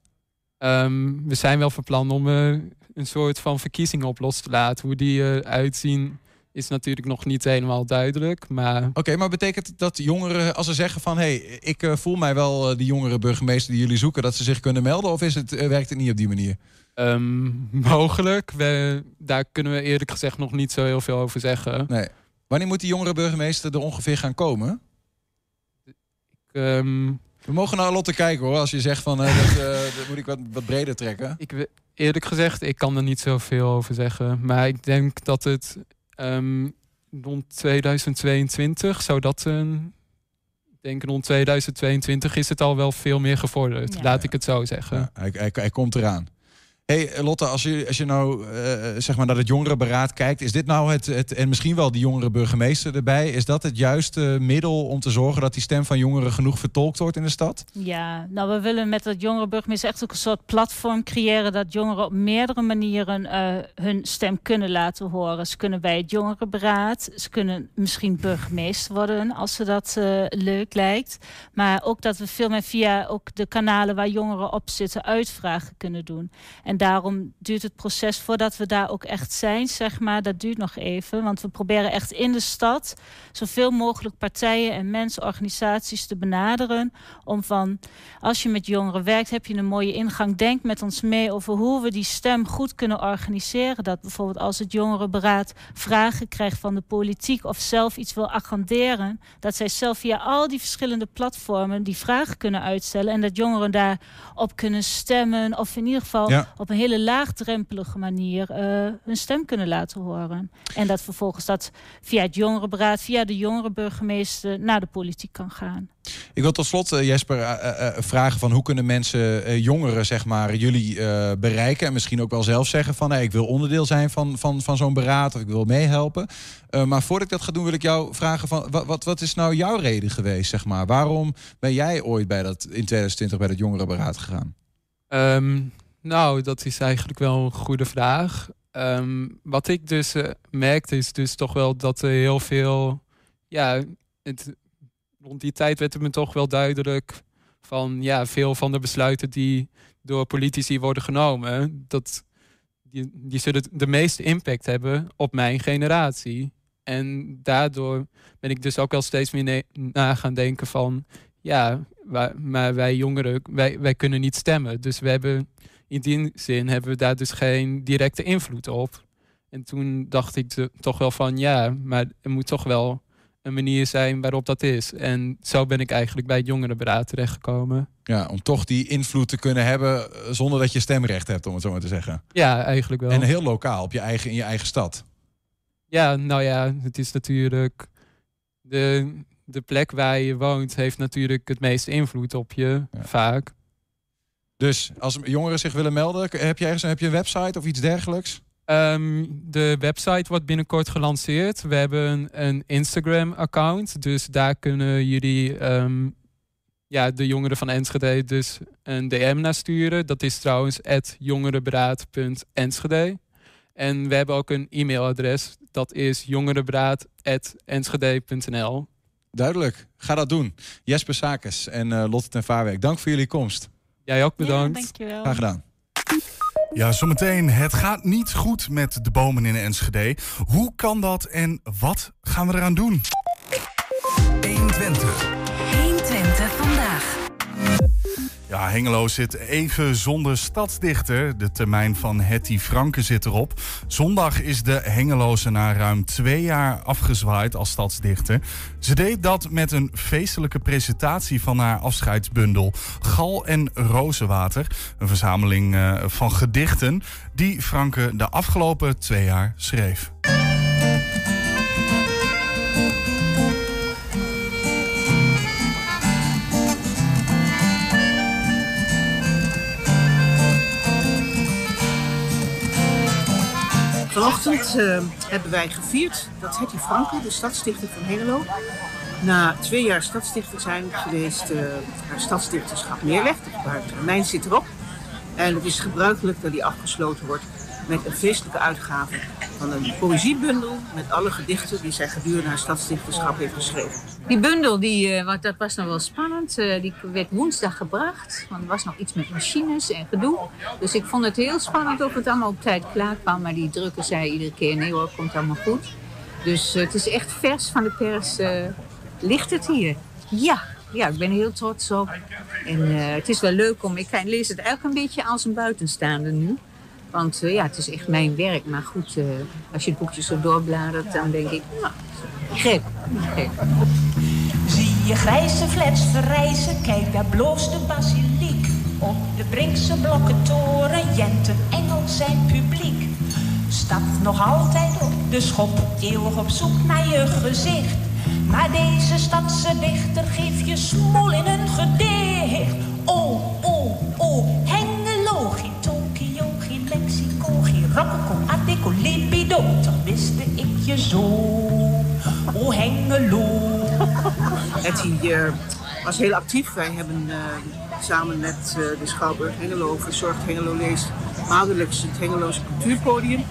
Um, we zijn wel van plan om uh, een soort van verkiezing op los te laten. Hoe die eruit zien is natuurlijk nog niet helemaal duidelijk. Maar... Oké, maar betekent dat jongeren, als ze zeggen van... hé, hey, ik uh, voel mij wel uh, die jongere burgemeester die jullie zoeken... dat ze zich kunnen melden? Of is het, uh, werkt het niet op die manier? Um, mogelijk. We, daar kunnen we eerlijk gezegd nog niet zo heel veel over zeggen. Nee. Wanneer moet die jongere burgemeester er ongeveer gaan komen? Ik, um... We mogen naar Lotte kijken hoor, als je zegt van... dat, dat moet ik wat, wat breder trekken. Ik, eerlijk gezegd, ik kan er niet zoveel over zeggen. Maar ik denk dat het um, rond 2022 zou dat een. Ik denk rond 2022 is het al wel veel meer gevorderd. Laat ik het zo zeggen. Ja, hij, hij, hij komt eraan hey, Lotte, als je, als je nou uh, zeg maar naar het jongerenberaad kijkt, is dit nou het, het, en misschien wel die jongere burgemeester erbij, is dat het juiste middel om te zorgen dat die stem van jongeren genoeg vertolkt wordt in de stad? Ja, nou we willen met dat jongere burgemeester echt ook een soort platform creëren dat jongeren op meerdere manieren uh, hun stem kunnen laten horen. Ze kunnen bij het jongerenberaad, ze kunnen misschien burgemeester worden als ze dat leuk lijkt. Maar ook dat we veel meer via ook de kanalen waar jongeren op zitten uitvragen kunnen doen. En daarom duurt het proces voordat we daar ook echt zijn, zeg maar, dat duurt nog even. Want we proberen echt in de stad zoveel mogelijk partijen en mensen, organisaties te benaderen. Om van, als je met jongeren werkt, heb je een mooie ingang. Denk met ons mee over hoe we die stem goed kunnen organiseren. Dat bijvoorbeeld als het jongerenberaad vragen krijgt van de politiek of zelf iets wil agenderen, dat zij zelf via al die verschillende platformen die vragen kunnen uitstellen en dat jongeren daarop kunnen stemmen of in ieder geval op een hele laagdrempelige manier uh, hun stem kunnen laten horen. En dat vervolgens dat via het jongerenberaad, via de jongerenburgemeester naar de politiek kan gaan. Ik wil tot slot, uh, Jesper, uh, vragen van hoe kunnen mensen, jongeren, zeg maar, jullie bereiken en misschien ook wel zelf zeggen van hey, ik wil onderdeel zijn van, van, van zo'n beraad of ik wil meehelpen. maar voordat ik dat ga doen, wil ik jou vragen van wat, wat, wat is nou jouw reden geweest, zeg maar? Waarom ben jij ooit bij dat in 2020 bij dat jongerenberaad gegaan? Um, nou, dat is eigenlijk wel een goede vraag. Ehm, wat ik dus uh, merkte is dus toch wel dat er heel veel... Ja, het, rond die tijd werd het me toch wel duidelijk van ja, veel van de besluiten die door politici worden genomen, dat die, die zullen de meeste impact hebben op mijn generatie. En daardoor ben ik dus ook wel steeds meer na gaan denken van ja, maar wij jongeren, wij, wij kunnen niet stemmen. Dus we hebben in die zin hebben we daar dus geen directe invloed op. En toen dacht ik toch wel van ja, maar er moet toch wel een manier zijn waarop dat is. En zo ben ik eigenlijk bij het jongerenberaad terechtgekomen. Ja, om toch die invloed te kunnen hebben eh, zonder dat je stemrecht hebt, om het zo maar te zeggen. Ja, eigenlijk wel. En heel lokaal, op je eigen, in je eigen stad. Ja, nou ja, het is natuurlijk de, de plek waar je woont heeft natuurlijk het meeste invloed op je, vaak. Dus als jongeren zich willen melden, heb je ergens heb je een website of iets dergelijks? Ehm, de website wordt binnenkort gelanceerd. We hebben een Instagram-account. Dus daar kunnen jullie ehm, ja, de jongeren van Enschede dus een DM naar sturen. Dat is trouwens jongerenberaad.enschede. En we hebben ook een e-mailadres. Dat is jongerenberaad.enschede.nl. Duidelijk. Ga dat doen. Jesper Sakes en uh, Lotte ten Vaarwerk. Dank voor jullie komst. Jij ook bedankt. Ja, dankjewel. Graag gedaan. Ja, zometeen. Het gaat niet goed met de bomen in Enschede. Hoe kan dat en wat gaan we eraan doen? 120. 120 vandaag. Ja, Hengelo zit even zonder stadsdichter. De termijn van Hetty Franke zit erop. Zondag is de Hengeloze na ruim twee jaar afgezwaaid als stadsdichter. Ze deed dat met een feestelijke presentatie van haar afscheidsbundel Gal en Rozenwater. Een verzameling uh, van gedichten die Franke de afgelopen twee jaar schreef. Vanochtend uh, hebben wij gevierd dat Hetty Franke, de stadsdichter van Hengelo, na twee jaar stadsdichter zijn geweest, uh, haar stadsdichterschap neerlegt. Haar termijn zit erop. En het is gebruikelijk dat die afgesloten wordt met een feestelijke uitgave van een poëziebundel met alle gedichten die zij gedurende haar stadsdichterschap heeft geschreven. Die bundel, die, uh, dat was nog wel spannend. Uh, die werd woensdag gebracht, want er was nog iets met machines en gedoe. Dus ik vond het heel spannend of het allemaal op tijd klaar kwam. Maar die drukker zei iedere keer, nee hoor, komt allemaal goed. Dus uh, het is echt vers van de pers. ligt het hier? Ja, ja, ik ben heel trots op. En het is wel leuk om, ik lees het eigenlijk een beetje als een buitenstaander nu. Want uh, ja, het is echt mijn werk. Maar goed, uh, als je het boekje zo doorbladert, dan denk ik, nou, gek. Zie je grijze flats verrijzen, kijk daar bloost de basiliek. Op de Brinkse blokkentoren jent een engel zijn publiek. Stapt nog altijd op de schop, eeuwig op zoek naar je gezicht. Maar deze stadse dichter geeft je smoel in een gedicht. Oh, oh, oh, Hengelo, Tokio, Rococo, Adeco, Libido. Toch wiste ik je zo. Oh, Hengelo. Hetty uh, was heel actief. Wij hebben uh, samen met uh, de Schouwburg Hengelo verzorgd Hengelo leest maandelijks het Hengeloze cultuurpodium.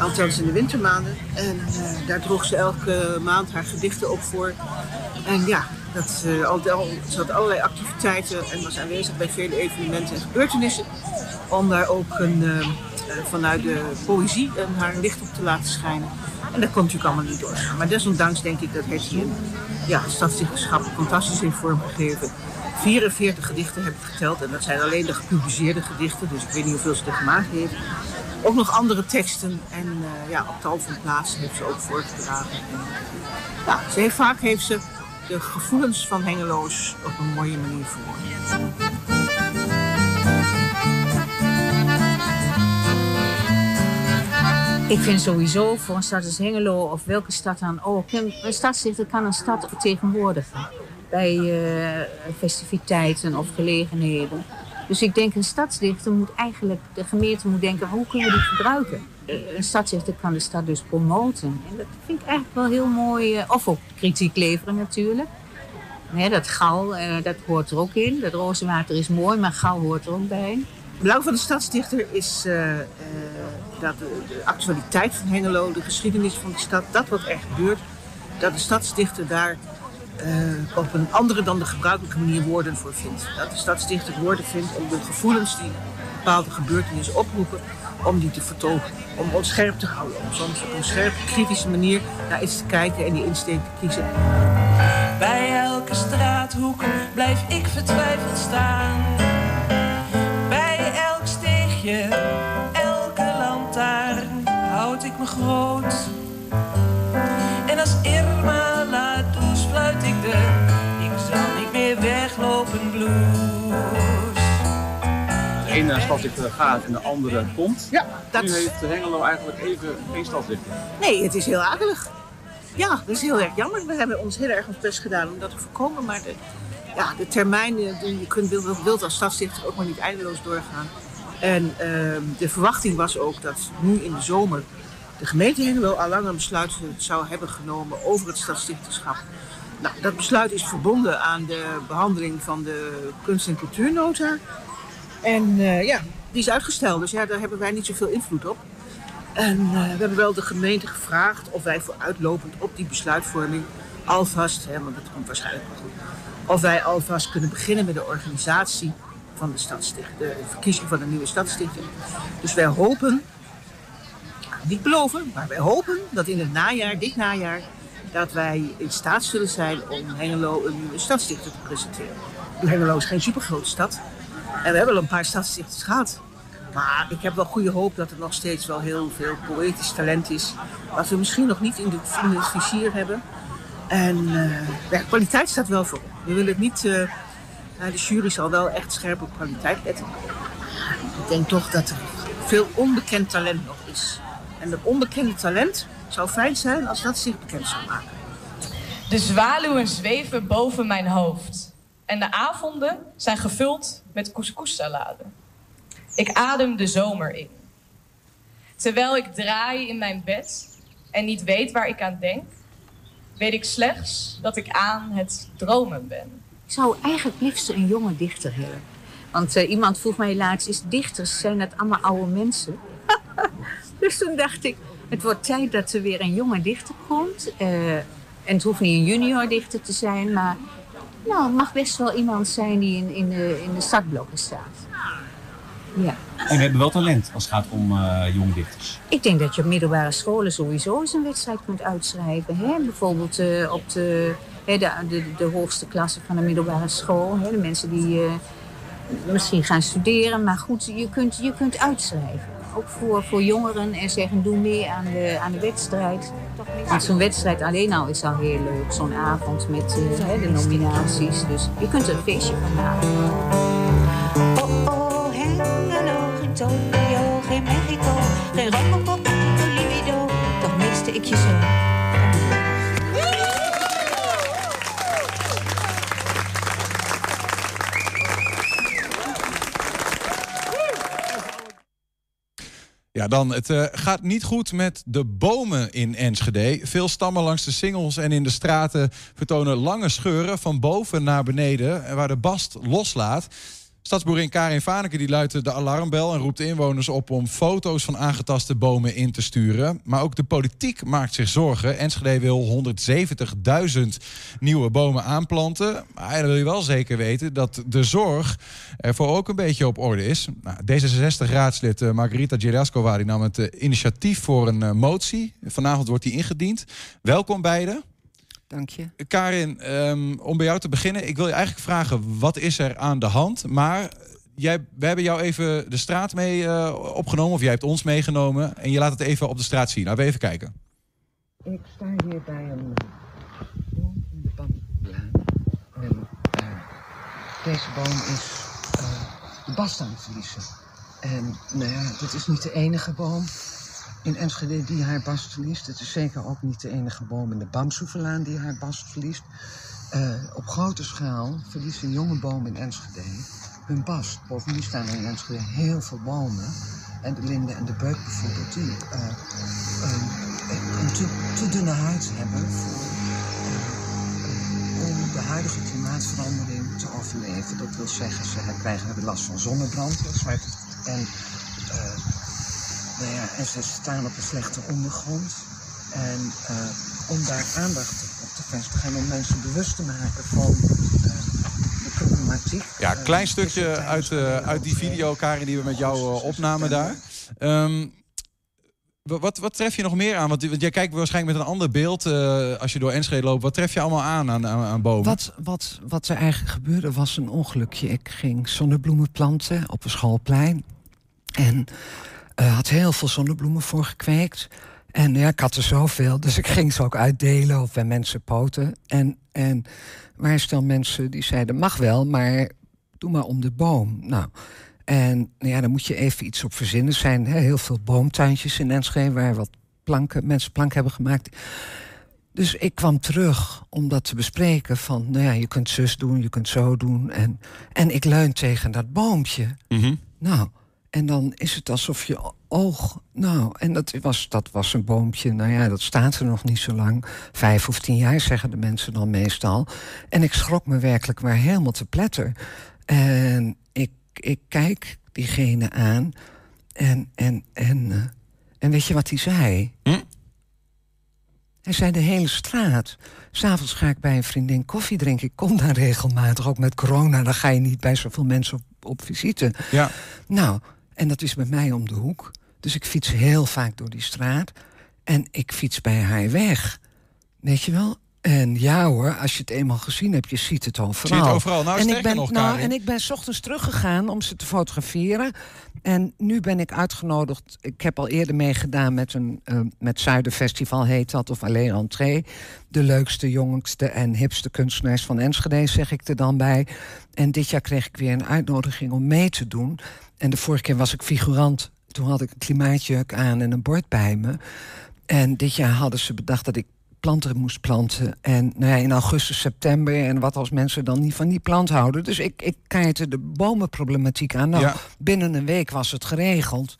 Althans in de wintermaanden. En daar droeg ze elke maand haar gedichten op voor. En ja, dat, al, al, ze had allerlei activiteiten en was aanwezig bij vele evenementen en gebeurtenissen. Om daar ook een, vanuit de poëzie haar licht op te laten schijnen. En dat kon natuurlijk allemaal niet doorgaan. Maar desondanks denk ik dat Hetty een ja, stadsdichterschap fantastisch heeft vormgegeven. 44 gedichten heb ik geteld en dat zijn alleen de gepubliceerde gedichten. Dus ik weet niet hoeveel ze er gemaakt heeft. Ook nog andere teksten en uh, ja, op tal van plaatsen heeft ze ook voorgedragen. En, ja, ze heeft, vaak heeft ze de gevoelens van Hengeloos op een mooie manier verwoord. Ik vind sowieso voor een stad als Hengelo of welke stad dan ook. Een stadsdichter kan een stad vertegenwoordigen. Bij uh, festiviteiten of gelegenheden. Dus ik denk een stadsdichter moet eigenlijk, de gemeente moet denken, hoe kunnen we die gebruiken? Een stadsdichter kan de stad dus promoten. En dat vind ik eigenlijk wel heel mooi. Of ook kritiek leveren natuurlijk. Dat gal, dat hoort er ook in. Dat rozenwater is mooi, maar gal hoort er ook bij. Het belang van de stadsdichter is dat de, actualiteit van Hengelo, de geschiedenis van de stad, dat wat er gebeurt, dat de stadsdichter daar eh, op een andere dan de gebruikelijke manier woorden voor vindt. Dat de stadsdichter woorden vindt om de gevoelens die bepaalde gebeurtenissen oproepen, om die te vertogen. Om ons scherp te houden, om soms op een scherpe, kritische manier naar iets te kijken en die insteek te kiezen. Bij elke straathoek blijf ik vertwijfeld staan. Bij elk lantaarn ik me groot. En als Irma laat douche fluit ik de, ik zal niet meer weglopen blues. De ene stadsdichter gaat en de andere komt. Ja, dat Nu heeft Hengelo eigenlijk even geen stadsdichter. Nee, het is heel akelig. Ja, dat is heel erg jammer. We hebben ons heel erg ons best gedaan om dat te voorkomen. Maar de, ja, de termijn, eh, je kunt, wilt, wilt als stadsdichter ook maar niet eindeloos doorgaan. En ehm, de verwachting was ook dat nu in de zomer de gemeente Hengelo al lang een besluit zou hebben genomen over het stadsdichterschap. Nou, dat besluit is verbonden aan de behandeling van de kunst- en cultuurnota. En eh, ja, die is uitgesteld. Dus ja, daar hebben wij niet zoveel invloed op. En eh, we hebben wel de gemeente gevraagd of wij vooruitlopend op die besluitvorming alvast, hè, want dat komt waarschijnlijk wel goed, of wij alvast kunnen beginnen met de organisatie van de de verkiezing van de nieuwe stadsstichting. Dus wij hopen, niet beloven, maar wij hopen dat in het najaar, dit najaar, dat wij in staat zullen zijn om Hengelo een nieuwe stadsstichter te presenteren. Hengelo is geen supergrote stad en we hebben al een paar stadsstichters gehad. Maar ik heb wel goede hoop dat er nog steeds wel heel veel poëtisch talent is. Wat we misschien nog niet in, in het vizier hebben. En eh, ja, kwaliteit staat wel voor. We willen het niet. eh, nou, de jury zal wel echt scherp op kwaliteit letten. Ik denk toch dat er veel onbekend talent nog is. En dat onbekende talent zou fijn zijn als dat zich bekend zou maken. De zwaluwen zweven boven mijn hoofd. En de avonden zijn gevuld met couscoussalade. Ik adem de zomer in. Terwijl ik draai in mijn bed en niet weet waar ik aan denk, weet ik slechts dat ik aan het dromen ben. Ik zou eigenlijk liefst een jonge dichter hebben. Want eh, iemand vroeg mij laatst, is dichters, zijn dat allemaal oude mensen? dus toen dacht ik, het wordt tijd dat er weer een jonge dichter komt. Eh, en het hoeft niet een junior dichter te zijn, maar nou, het mag best wel iemand zijn die in, in, de, in de startblokken staat. Ja. En we hebben wel talent als het gaat om eh, jonge dichters. Ik denk dat je op middelbare scholen sowieso eens een wedstrijd kunt uitschrijven. Hè? Bijvoorbeeld eh, op de, hè, de, de, de hoogste klasse van de middelbare school. Hè? De mensen die misschien gaan studeren. Maar goed, je kunt, je kunt uitschrijven. Ook voor, voor jongeren en zeggen doe mee aan de, aan de wedstrijd. Want zo'n wedstrijd alleen al is al heel leuk. Zo'n avond met eh, hè, de nominaties. Dus je kunt er een feestje van maken. Oh, Hengelo, geen Tokio, geen Mexico, geen Dan. Het eh, gaat niet goed met de bomen in Enschede. Veel stammen langs de singels en in de straten vertonen lange scheuren van boven naar beneden, waar de bast loslaat. Stadsboerin Karin Vaneke die luidt de alarmbel en roept inwoners op om foto's van aangetaste bomen in te sturen. Maar ook de politiek maakt zich zorgen. Enschede wil 170.000 nieuwe bomen aanplanten. Maar dan wil je wel zeker weten dat de zorg ervoor ook een beetje op orde is. Nou, D66-raadslid eh, Margarita Geraskova nam het eh, initiatief voor een eh, motie. Vanavond wordt die ingediend. Welkom beiden. Dank je. Karin, ehm, om bij jou te beginnen. Ik wil je eigenlijk vragen, wat is er aan de hand? Maar jij, we hebben jou even de straat mee eh, opgenomen, of jij hebt ons meegenomen. En je laat het even op de straat zien. Laten we even kijken. Ik sta hier bij een boom in de. En eh, deze boom is eh, de bast aan het verliezen. En nou ja, dit is niet de enige boom in Enschede die haar bast verliest. Het is zeker ook niet de enige boom in de Bamsoevelaan die haar bast verliest. Eh, op grote schaal verliezen jonge bomen in Enschede hun bast. Bovendien staan er in Enschede heel veel bomen. En de linde en de beuk bijvoorbeeld, die eh, een, een te, te dunne huid hebben voor, eh, om de huidige klimaatverandering te overleven. Dat wil zeggen, ze krijgen last van zonnebrand. het- En, eh, nou ja, en ze staan op een slechte ondergrond. En eh, om daar aandacht op Achterfest beginnen om mensen bewust te maken van eh, de problematiek. Ja, een klein stukje uit, eh, uit die video, Karin, die we met jou eh, opnamen daar. Ehm, wa- wat, wat tref je nog meer aan? Want, want jij kijkt waarschijnlijk met een ander beeld eh, als je door Enschede loopt. Wat tref je allemaal aan aan, aan, aan bomen? Wat, wat, wat er eigenlijk gebeurde was een ongelukje. Ik ging zonnebloemen planten op een schoolplein. En eh, had heel veel zonnebloemen voor gekweekt. En ja, ik had er zoveel, dus ik ging ze ook uitdelen of bij mensen poten. En, en waar stel mensen die zeiden, mag wel, maar doe maar om de boom. Nou, en nou ja, dan moet je even iets op verzinnen. Er zijn hè, heel veel boomtuintjes in Enschede waar wat planken, mensen planken hebben gemaakt. Dus ik kwam terug om dat te bespreken. Van, nou ja, je kunt zus doen, je kunt zo doen. En, en ik leun tegen dat boompje. Nou, en dan is het alsof je oog... Nou, en dat was, dat was een boompje, nou ja, dat staat er nog niet zo lang. Vijf of tien jaar, zeggen de mensen dan meestal. En ik schrok me werkelijk maar helemaal te pletter. En ik, ik kijk diegene aan. En, en, en, eh, en weet je wat hij zei? Hij zei de hele straat. S'avonds ga ik bij een vriendin koffie drinken. Ik kom daar regelmatig, ook met corona. Dan ga je niet bij zoveel mensen op, op visite. Ja. Nou, en dat is bij mij om de hoek. Dus ik fiets heel vaak door die straat. En ik fiets bij haar weg. Weet je wel? En ja hoor, als je het eenmaal gezien hebt, je ziet het overal. Zie je het overal. Nou, en, ik ben, nog, nou, en ik ben 's ochtends teruggegaan om ze te fotograferen. En nu ben ik uitgenodigd. Ik heb al eerder meegedaan met een eh, met Zuiderfestival heet dat, of alleen entree. De leukste, jongste en hipste kunstenaars van Enschede, zeg ik er dan bij. En dit jaar kreeg ik weer een uitnodiging om mee te doen. En de vorige keer was ik figurant. Toen had ik een klimaatjurk aan en een bord bij me. En dit jaar hadden ze bedacht dat ik planten moest planten. En nou ja, in augustus, september. En wat als mensen dan niet van die plant houden. Dus ik, ik kaartte de bomenproblematiek aan. Nou, Ja. binnen een week was het geregeld.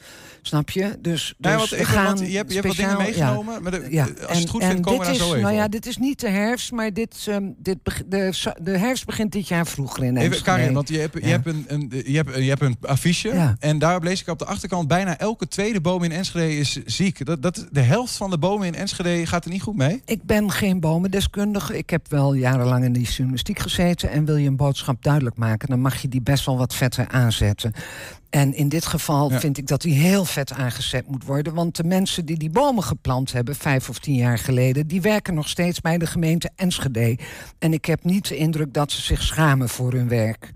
Snap je? Dus, dus Ja, want we gaan je hebt- je hebt wat dingen meegenomen, Ja. maar de- ja. als je het goed vindt, komen we daar zo even Nou ja, dit is niet de herfst, maar dit, ehm, dit de, de herfst begint dit jaar vroeger in Even. Karin, want je hebt, je, hebt een, een, je, hebt, je hebt een affiche. En daar lees ik op de achterkant... bijna elke tweede boom in Enschede is ziek. Dat, dat, de helft van de bomen in Enschede gaat er niet goed mee. Ik ben geen bomendeskundige. Ik heb wel jarenlang in die journalistiek gezeten. En wil je een boodschap duidelijk maken, dan mag je die best wel wat vetter aanzetten. En in dit geval Ja. vind ik dat die heel vet aangezet moet worden. Want de mensen die die bomen geplant hebben, vijf of tien jaar geleden, die werken nog steeds bij de gemeente Enschede. En ik heb niet de indruk dat ze zich schamen voor hun werk.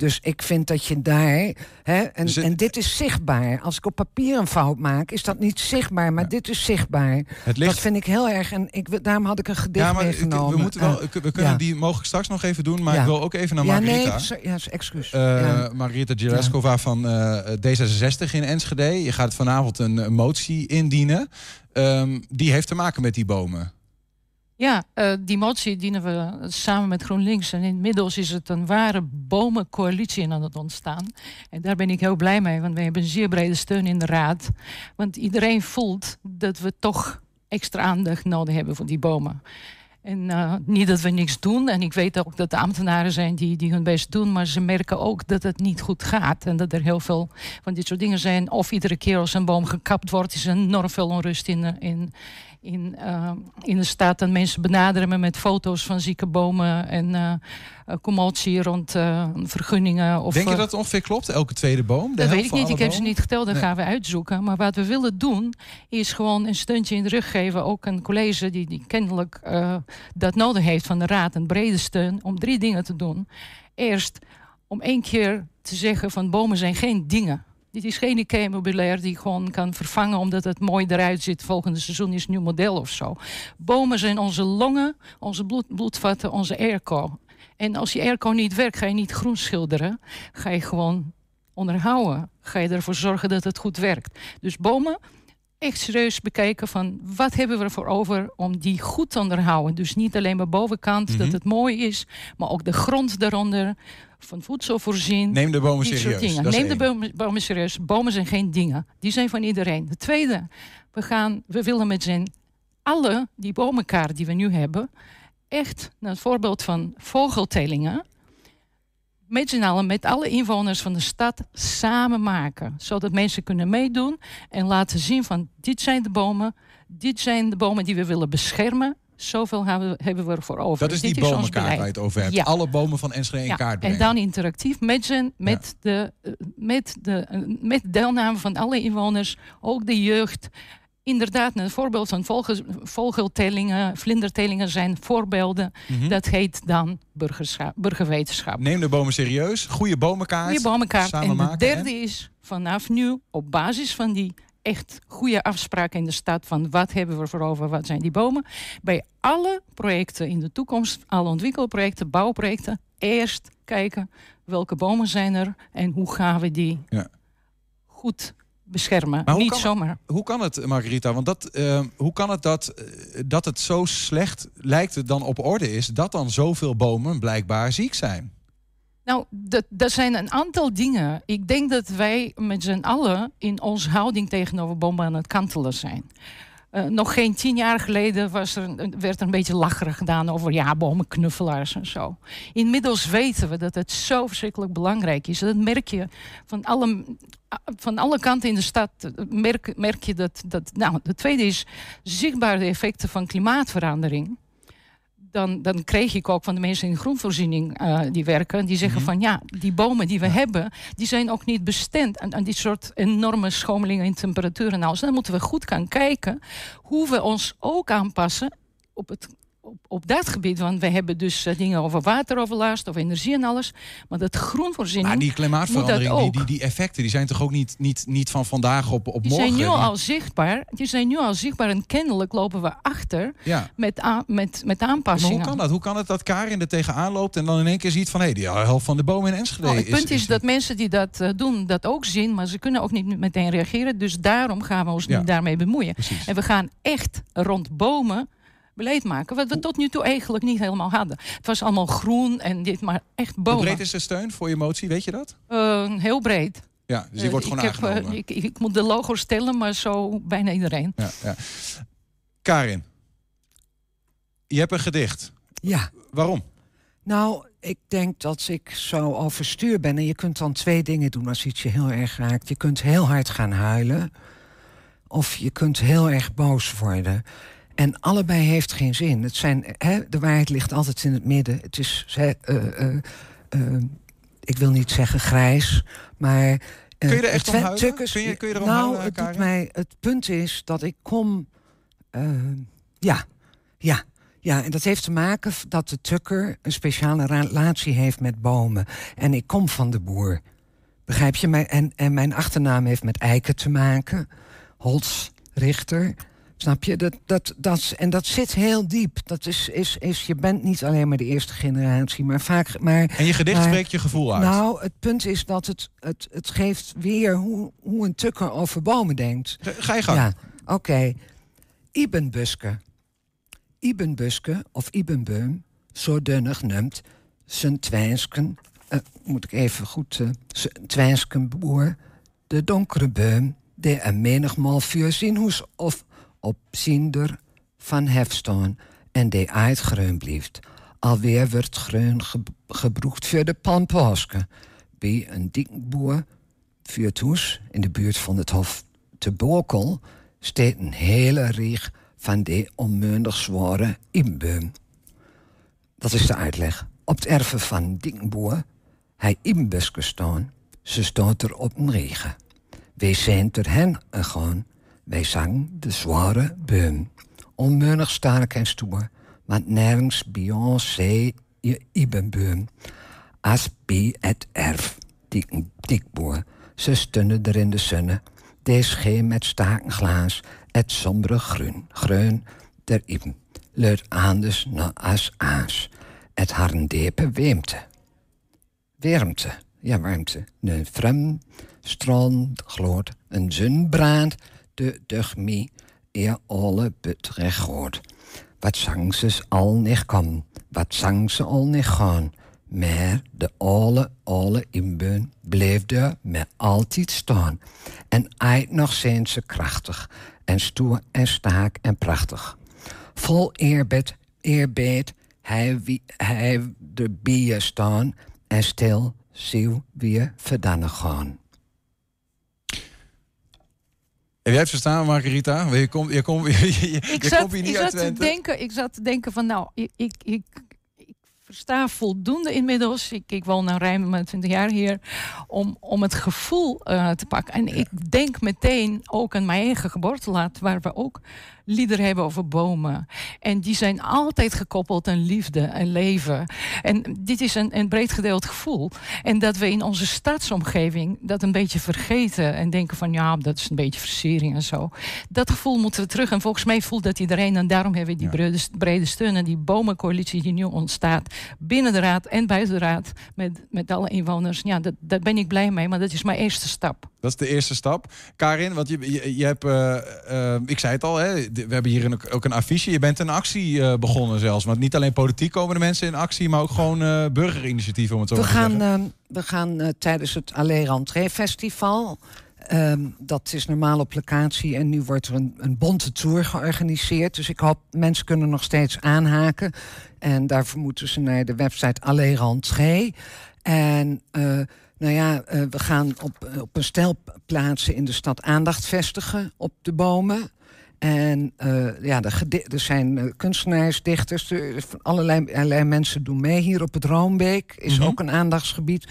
Dus ik vind dat je daar. Hè, en, Dus het- en dit is zichtbaar. Als ik op papier een fout maak, is dat niet zichtbaar. Maar dit is zichtbaar. Het ligt- Dat vind ik heel erg. En ik, daarom had ik een gedicht Ja, maar meegenomen. we, moeten wel, Eh, we kunnen ja. die mogelijk straks nog even doen. Maar ik wil ook even naar Ja, Margarita. nee, ja, excuus. Eh Ja. Margarita van eh, D66 in Enschede. Je gaat vanavond een, een motie indienen. Ehm, die heeft te maken met die bomen. Ja, eh, die motie dienen we samen met GroenLinks. En inmiddels is het een ware bomencoalitie aan het ontstaan. En daar ben ik heel blij mee, want we hebben een zeer brede steun in de raad. Want iedereen voelt dat we toch extra aandacht nodig hebben voor die bomen. En eh, niet dat we niks doen. En ik weet ook dat er ambtenaren zijn die, die hun best doen. Maar ze merken ook dat het niet goed gaat. En dat er heel veel van dit soort dingen zijn. Of iedere keer als een boom gekapt wordt, is er enorm veel onrust in, eh, in, in, eh, in de stad. En mensen benaderen me met foto's van zieke bomen. En eh, eh, commotie rond eh, vergunningen. Of, Denk je eh, dat het ongeveer klopt? Elke tweede boom? Dat weet ik niet. Ik heb ze niet geteld. Dat Nee. gaan we uitzoeken. Maar wat we willen doen, is gewoon een steuntje in de rug geven. Ook een college die, die kennelijk eh, dat nodig heeft van de raad. Een brede steun om drie dingen te doen. Eerst om één keer te zeggen van bomen zijn geen dingen. Dit is geen IKEA-meubilair die gewoon kan vervangen omdat het mooi eruit ziet. Volgende seizoen is een nieuw model of zo. Bomen zijn onze longen, onze bloed, bloedvatten, onze airco. En als je airco niet werkt, ga je niet groen schilderen. Ga je gewoon onderhouden. Ga je ervoor zorgen dat het goed werkt. Dus bomen, echt serieus bekijken van wat hebben we ervoor over om die goed te onderhouden. Dus niet alleen maar bovenkant dat Mhm. het mooi is, maar ook de grond daaronder. Van voedsel voorzien. Neem de bomen serieus. Neem de bomen, bomen serieus. Bomen zijn geen dingen. Die zijn van iedereen. De tweede, we, gaan, we willen met z'n allen die bomenkaart die we nu hebben, echt naar het voorbeeld van vogeltelingen, met z'n allen, met alle inwoners van de stad samen maken. Zodat mensen kunnen meedoen en laten zien van dit zijn de bomen, dit zijn de bomen die we willen beschermen. Zoveel hebben, we ervoor over. Dat is die Dit bomenkaart waar je het over hebt. Ja. Alle bomen van Enschede in Ja, kaart en brengen. dan interactief met, zijn, met, de, eh, met, de, eh, met deelname van alle inwoners, ook de jeugd. Inderdaad, een voorbeeld van vogel, vogeltellingen, vlindertellingen zijn voorbeelden. Mhm. Dat heet dan burgerwetenschap. Neem de bomen serieus. Goede bomenkaart. Goede bomenkaart. Samen En maken. de derde is vanaf nu op basis van die echt goede afspraken in de stad van wat hebben we voor over, wat zijn die bomen. Bij alle projecten in de toekomst, alle ontwikkelprojecten, bouwprojecten, eerst kijken welke bomen zijn er en hoe gaan we die Ja. goed beschermen. Maar Niet kan, zomaar. Hoe kan het, Margarita? Want dat, eh, hoe kan het dat, eh, dat het zo slecht lijkt het dan op orde is... dat dan zoveel bomen blijkbaar ziek zijn? Nou, dat, dat zijn een aantal dingen. Ik denk dat wij met z'n allen in onze houding tegenover bomen aan het kantelen zijn. Eh, nog geen tien jaar geleden was er, werd er een beetje lacherig gedaan over ja, bomenknuffelaars en zo. Inmiddels weten we dat het zo verschrikkelijk belangrijk is. Dat merk je van alle, van alle kanten in de stad. eh, Merk, merk je dat, dat. Nou, de tweede is zichtbare effecten van klimaatverandering dan, dan kreeg ik ook van de mensen in groenvoorziening eh, die werken, die zeggen van ja, die bomen die we hebben, die zijn ook niet bestand aan, aan die soort enorme schommelingen in temperatuur en alles. Dan moeten we goed gaan kijken hoe we ons ook aanpassen op het op, op dat gebied, want we hebben dus eh, dingen over wateroverlast, of energie en alles. Maar dat groenvoorziening. Maar die klimaatverandering, die, die, die effecten... die zijn toch ook niet, niet, niet van vandaag op, op Die morgen? zijn nu Die- al zichtbaar. Die zijn nu al zichtbaar en kennelijk lopen we achter Ja. met, met, met Maar aanpassingen. hoe kan dat? Hoe kan het dat Karin er tegenaan loopt... en dan in één keer ziet van... hé, die helft van de bomen in Enschede Nou, het is... punt is, dat mensen die dat eh, doen, dat ook zien, maar ze kunnen ook niet meteen reageren. Dus daarom gaan we ons Ja. niet daarmee bemoeien. En we gaan echt rond bomen beleid maken, wat we tot nu toe eigenlijk niet helemaal hadden. Het was allemaal groen en dit, maar echt Hoe bomen. breed is de steun voor je motie, weet je dat? Eh, heel breed. Ja, dus die Eh, wordt ik gewoon heb, eh, aangenomen. ik, ik moet de logo stellen, maar zo bijna iedereen. Ja, ja. Karin, je hebt een gedicht. Ja. Waarom? Nou, ik denk dat ik zo overstuur ben. En je kunt dan twee dingen doen als iets je heel erg raakt. Je kunt heel hard gaan huilen. Of je kunt heel erg boos worden. En allebei heeft geen zin. Het zijn, hè, de waarheid ligt altijd in het midden. Het is, hè, eh, eh, eh, ik wil niet zeggen grijs, maar... Kun je er echt om tukkers- Kun je- kun je erom nou, huilen, het, doet mij, het punt is dat ik kom... ja, ja, ja, en dat heeft te maken dat de tukker een speciale relatie heeft met bomen. En ik kom van de boer. Begrijp je? En, en mijn achternaam heeft met eiken te maken. Holzrichter. Snap je? Dat, dat, dat, en dat zit heel diep. Dat is, is, is, je bent niet alleen maar de eerste generatie, maar vaak. Maar, En je gedicht maar- spreekt je gevoel uit. Nou, het punt is dat het, het, het geeft weer hoe, hoe een tukker over bomen denkt. Ga je gang. Ja, oké. Ibenbuske. Ibenbuske of Ibenbeum, zo dunnig noemt, zijn twijnsken, eh, moet ik even goed, eh zijn twijnsken boer, de donkere beum, die een menigmaal vuur zien hoes of op ziender van hefstaan en die uitgroen blijft. Alweer wordt groen ge gebruikt voor de palmpaske. Bij een dikboer voor het in de buurt van het Hof te Bokel steekt een hele rieg van die onmundig zware imbeum. Dat is de uitleg. Op het erven van Dikkenboer, hij imbuske staan, ze staat er op een regen. Wij zijn ter hen gaan, wij zang de zware beum. Onmunnig sterk en stoer, want nergens zee je ibenbeum. Als bij het erf, dikken dikboer, ze stunnen er in de zonne. Deze geen met staken glaas, het sombere groen, groen der iben. Leut anders na as aas, het harndepe weemte. Warmte, ja warmte. Een frem strand gloort, een zon de dugmie, eer alle but recht hoort. Wat zang ze al niet kan, wat zang ze al niet gaan. Maar de alle, alle inbeun bleef er met altijd staan. En eind nog zijn ze krachtig, en stoer en staak en prachtig. Vol eerbied, eerbied, hij, wie, hij de bier staan, en stil ziel weer verdannen gaan. Heb jij het verstaan, Margarita? Je komt je kom, je, je, ik je zat, komt hier niet ik uit zat te denken, ik zat te denken van nou, ik, ik, ik, ik versta voldoende inmiddels. Ik, ik woon nu ruim 20 jaar hier om, om het gevoel eh, te pakken. En ik denk meteen ook aan mijn eigen geboorteland, waar we ook liederen hebben over bomen. En die zijn altijd gekoppeld aan liefde en leven. En dit is een, een breed gedeeld gevoel. En dat we in onze stadsomgeving dat een beetje vergeten en denken van ja, dat is een beetje versiering en zo. Dat gevoel moeten we terug. En volgens mij voelt dat iedereen. En daarom hebben we die brede, brede steun en die bomencoalitie die nu ontstaat binnen de raad en buiten de raad met, met alle inwoners. Ja, dat, daar ben ik blij mee, maar dat is mijn eerste stap. Dat is de eerste stap. Karin, want je, je, je hebt, eh, eh, ik zei het al, hè, we hebben hier een, ook een affiche. Je bent een actie eh, begonnen zelfs. Want niet alleen politiek komen de mensen in actie, maar ook gewoon burgerinitiatieven, om het zo We te gaan, zeggen. we gaan tijdens het Rentrée Festival. ehm, dat is normaal op locatie en nu wordt er een, een bonte tour georganiseerd. Dus ik hoop mensen kunnen nog steeds aanhaken. En daarvoor moeten ze naar de website Rentrée. En nou ja, eh, we gaan op, op een stel plaatsen in de stad aandacht vestigen op de bomen. En eh, ja, de er zijn eh, kunstenaars, dichters, er- allerlei, allerlei mensen doen mee. Hier op het Roombeek is Mhm. ook een aandachtsgebied.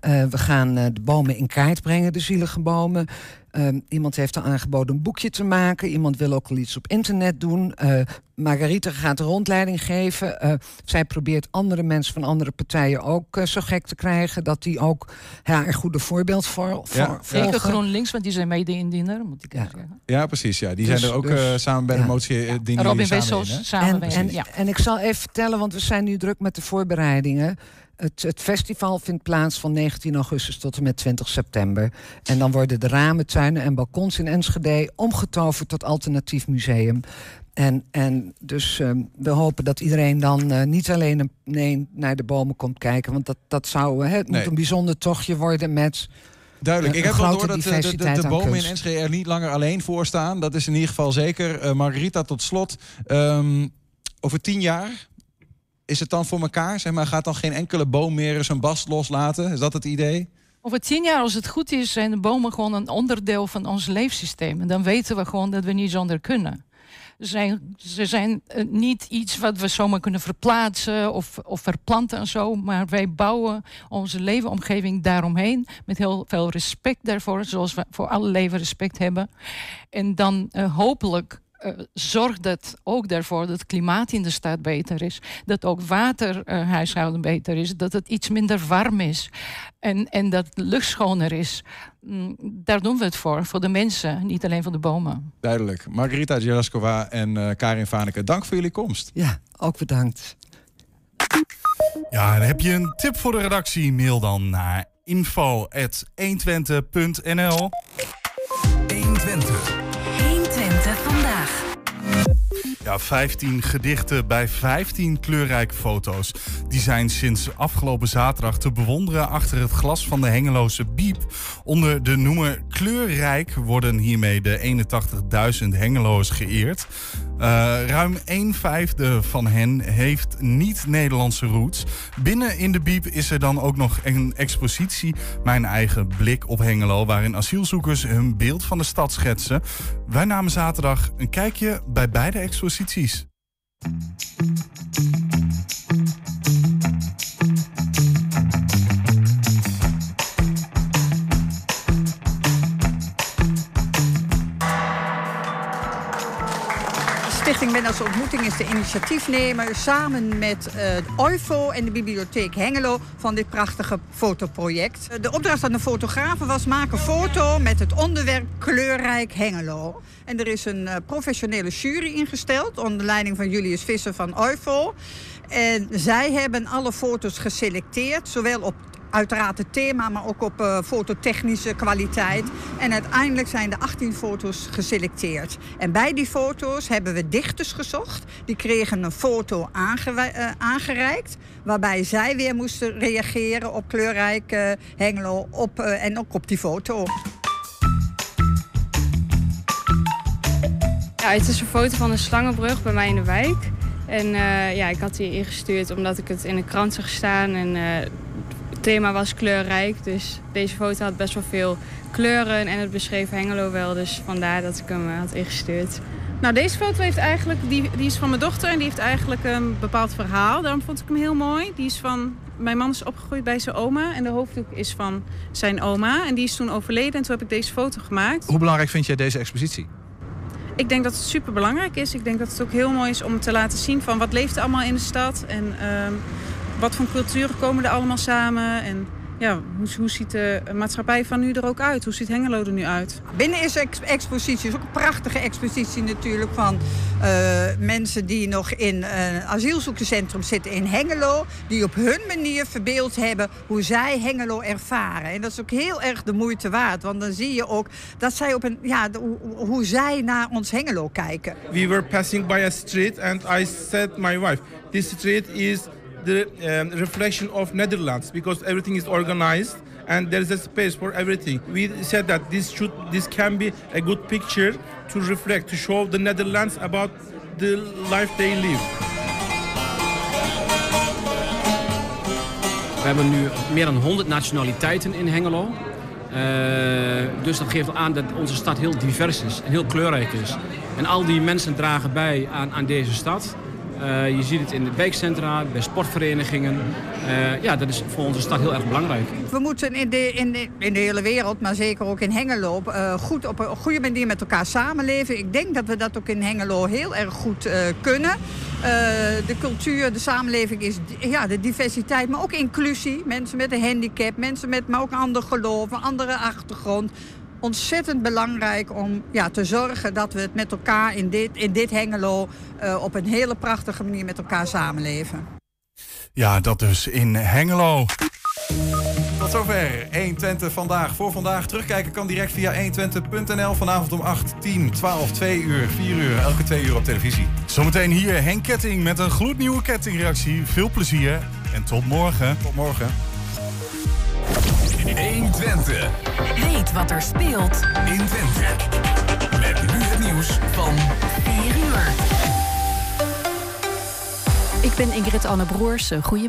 Eh, we gaan eh, de bomen in kaart brengen, de zielige bomen. Ehm, iemand heeft al aangeboden een boekje te maken. Iemand wil ook al iets op internet doen. Eh Margarita gaat de rondleiding geven. Eh, zij probeert andere mensen van andere partijen ook eh, zo gek te krijgen... dat die ook ja, een goede voorbeeld voor, voor Ja. Zeker. GroenLinks, want die zijn mede-indiener, moet ik zeggen. Ja, precies. Ja. Die Dus- zijn er ook dus- eh, samen bij de ja. motie. dienen Robin Wessels samen. En, ja. en ik zal even vertellen, want we zijn nu druk met de voorbereidingen. Het, het festival vindt plaats van 19 augustus tot en met 20 september. En dan worden de ramen, tuinen en balkons in Enschede omgetoverd tot alternatief museum. En, en dus ehm, we hopen dat iedereen dan eh, niet alleen een, nee, naar de bomen komt kijken. Want dat, dat zou, hè, het Nee. moet een bijzonder tochtje worden met. Duidelijk. eh, Ik heb wel door dat eh, de, de, bomen in. Enschede er niet langer alleen voor staan. Dat is in ieder geval zeker. Margarita, tot slot. Ehm, over tien jaar is het dan voor elkaar? Zeg maar, gaat dan geen enkele boom meer zijn bast loslaten? Is dat het idee? Over tien jaar, als het goed is, zijn de bomen gewoon een onderdeel van ons leefsysteem. En dan weten we gewoon dat we niet zonder kunnen. Ze zijn, ze zijn eh, niet iets wat we zomaar kunnen verplaatsen of, of verplanten en zo. Maar wij bouwen onze leefomgeving daaromheen. Met heel veel respect daarvoor, zoals we voor alle leven respect hebben. En dan eh, hopelijk zorgt dat ook daarvoor dat het klimaat in de stad beter is. Dat ook waterhuishouden beter is. Dat het iets minder warm is. En, en dat de lucht schoner is. Mm, daar doen we het voor. Voor de mensen, niet alleen voor de bomen. Duidelijk. Margarita Jelaskova en eh, Karin Vaneke, dank voor jullie komst. Ja, ook bedankt. Ja, en heb je een tip voor de redactie? Mail dan naar info.120.nl 120. 120 vandaag. Ja, 15 gedichten bij 15 kleurrijke foto's. Die zijn sinds afgelopen zaterdag te bewonderen achter het glas van de Hengeloze Biep. Onder de noemer Kleurrijk worden hiermee de 81.000 Hengeloos geëerd. Eh, ruim 1 vijfde van hen heeft niet-Nederlandse roots. Binnen in de Biep is er dan ook nog een expositie, Mijn eigen blik op Hengelo, waarin asielzoekers hun beeld van de stad schetsen. Wij namen zaterdag een kijkje bij beide exposities. Binnenlandse Ontmoeting is de initiatiefnemer samen met uh, en de Bibliotheek Hengelo van dit prachtige fotoproject. De opdracht aan de fotografen was maak een foto met het onderwerp kleurrijk Hengelo. En er is een uh, professionele jury ingesteld onder leiding van Julius Visser van OIFO. En zij hebben alle foto's geselecteerd, zowel op uiteraard het thema, maar ook op uh, fototechnische kwaliteit. En uiteindelijk zijn er 18 foto's geselecteerd. En bij die foto's hebben we dichters gezocht. Die kregen een foto uh, aangereikt, waarbij zij weer moesten reageren op kleurrijk uh, Hengelo op, en ook op die foto. Ja, het is een foto van een slangenbrug bij mij in de wijk. En ja, ik had die ingestuurd omdat ik het in de krant zag staan en thema was kleurrijk. Dus deze foto had best wel veel kleuren en het beschreef Hengelo wel. Dus vandaar dat ik hem eh, had ingestuurd. Nou, deze foto heeft eigenlijk, die, die is van mijn dochter en die heeft eigenlijk een bepaald verhaal. Daarom vond ik hem heel mooi. Die is van, mijn man is opgegroeid bij zijn oma en de hoofddoek is van zijn oma. En die is toen overleden en toen heb ik deze foto gemaakt. Hoe belangrijk vind jij deze expositie? Ik denk dat het super belangrijk is. Ik denk dat het ook heel mooi is om te laten zien van wat leeft er allemaal in de stad. En ehm, wat voor culturen komen er allemaal samen. En ja, hoe, hoe ziet de maatschappij van nu er ook uit? Hoe ziet Hengelo er nu uit? Binnen is ex expositie, is ook een prachtige expositie natuurlijk van uh, mensen die nog in een uh, asielzoekerscentrum zitten in Hengelo. Die op hun manier verbeeld hebben hoe zij Hengelo ervaren. En dat is ook heel erg de moeite waard. Want dan zie je ook dat zij op een, ja, de, hoe, hoe zij naar ons Hengelo kijken. We were passing by a street and I said my wife, this street is the um, reflection of Netherlands because everything is organized and there is a space for everything. We said that this should this can be a good picture to reflect to show the Netherlands about the life they live. We hebben nu meer dan 100 nationaliteiten in Hengelo. Uh, dus dat geeft aan dat onze stad heel divers is en heel kleurrijk is. En al die mensen dragen bij aan, aan deze stad. Uh, je ziet het in de wijkcentra, bij sportverenigingen. Uh, ja, dat is voor onze stad heel erg belangrijk. We moeten in de, in de, in de hele wereld, maar zeker ook in Hengelo... Uh, goed op een goede manier met elkaar samenleven. Ik denk dat we dat ook in Hengelo heel erg goed kunnen. de cultuur, de samenleving is ja, de diversiteit, maar ook inclusie. Mensen met een handicap, mensen met maar ook een ander geloof, een andere achtergrond ontzettend belangrijk om ja, te zorgen dat we het met elkaar in dit, in dit Hengelo uh, op een hele prachtige manier met elkaar samenleven. Ja, dat dus in Hengelo. Tot zover 120 vandaag. Voor vandaag terugkijken kan direct via 120.nl. Vanavond om 8, 10, 12, 2 uur, 4 uur, elke 2 uur op televisie. Zometeen hier Henk Ketting met een gloednieuwe kettingreactie. Veel plezier en tot morgen. Tot morgen. 120. Weet wat er speelt in Twente. Met nu het nieuws van 4 uur. Ik ben Ingrid Anne Broers. Goedemiddag.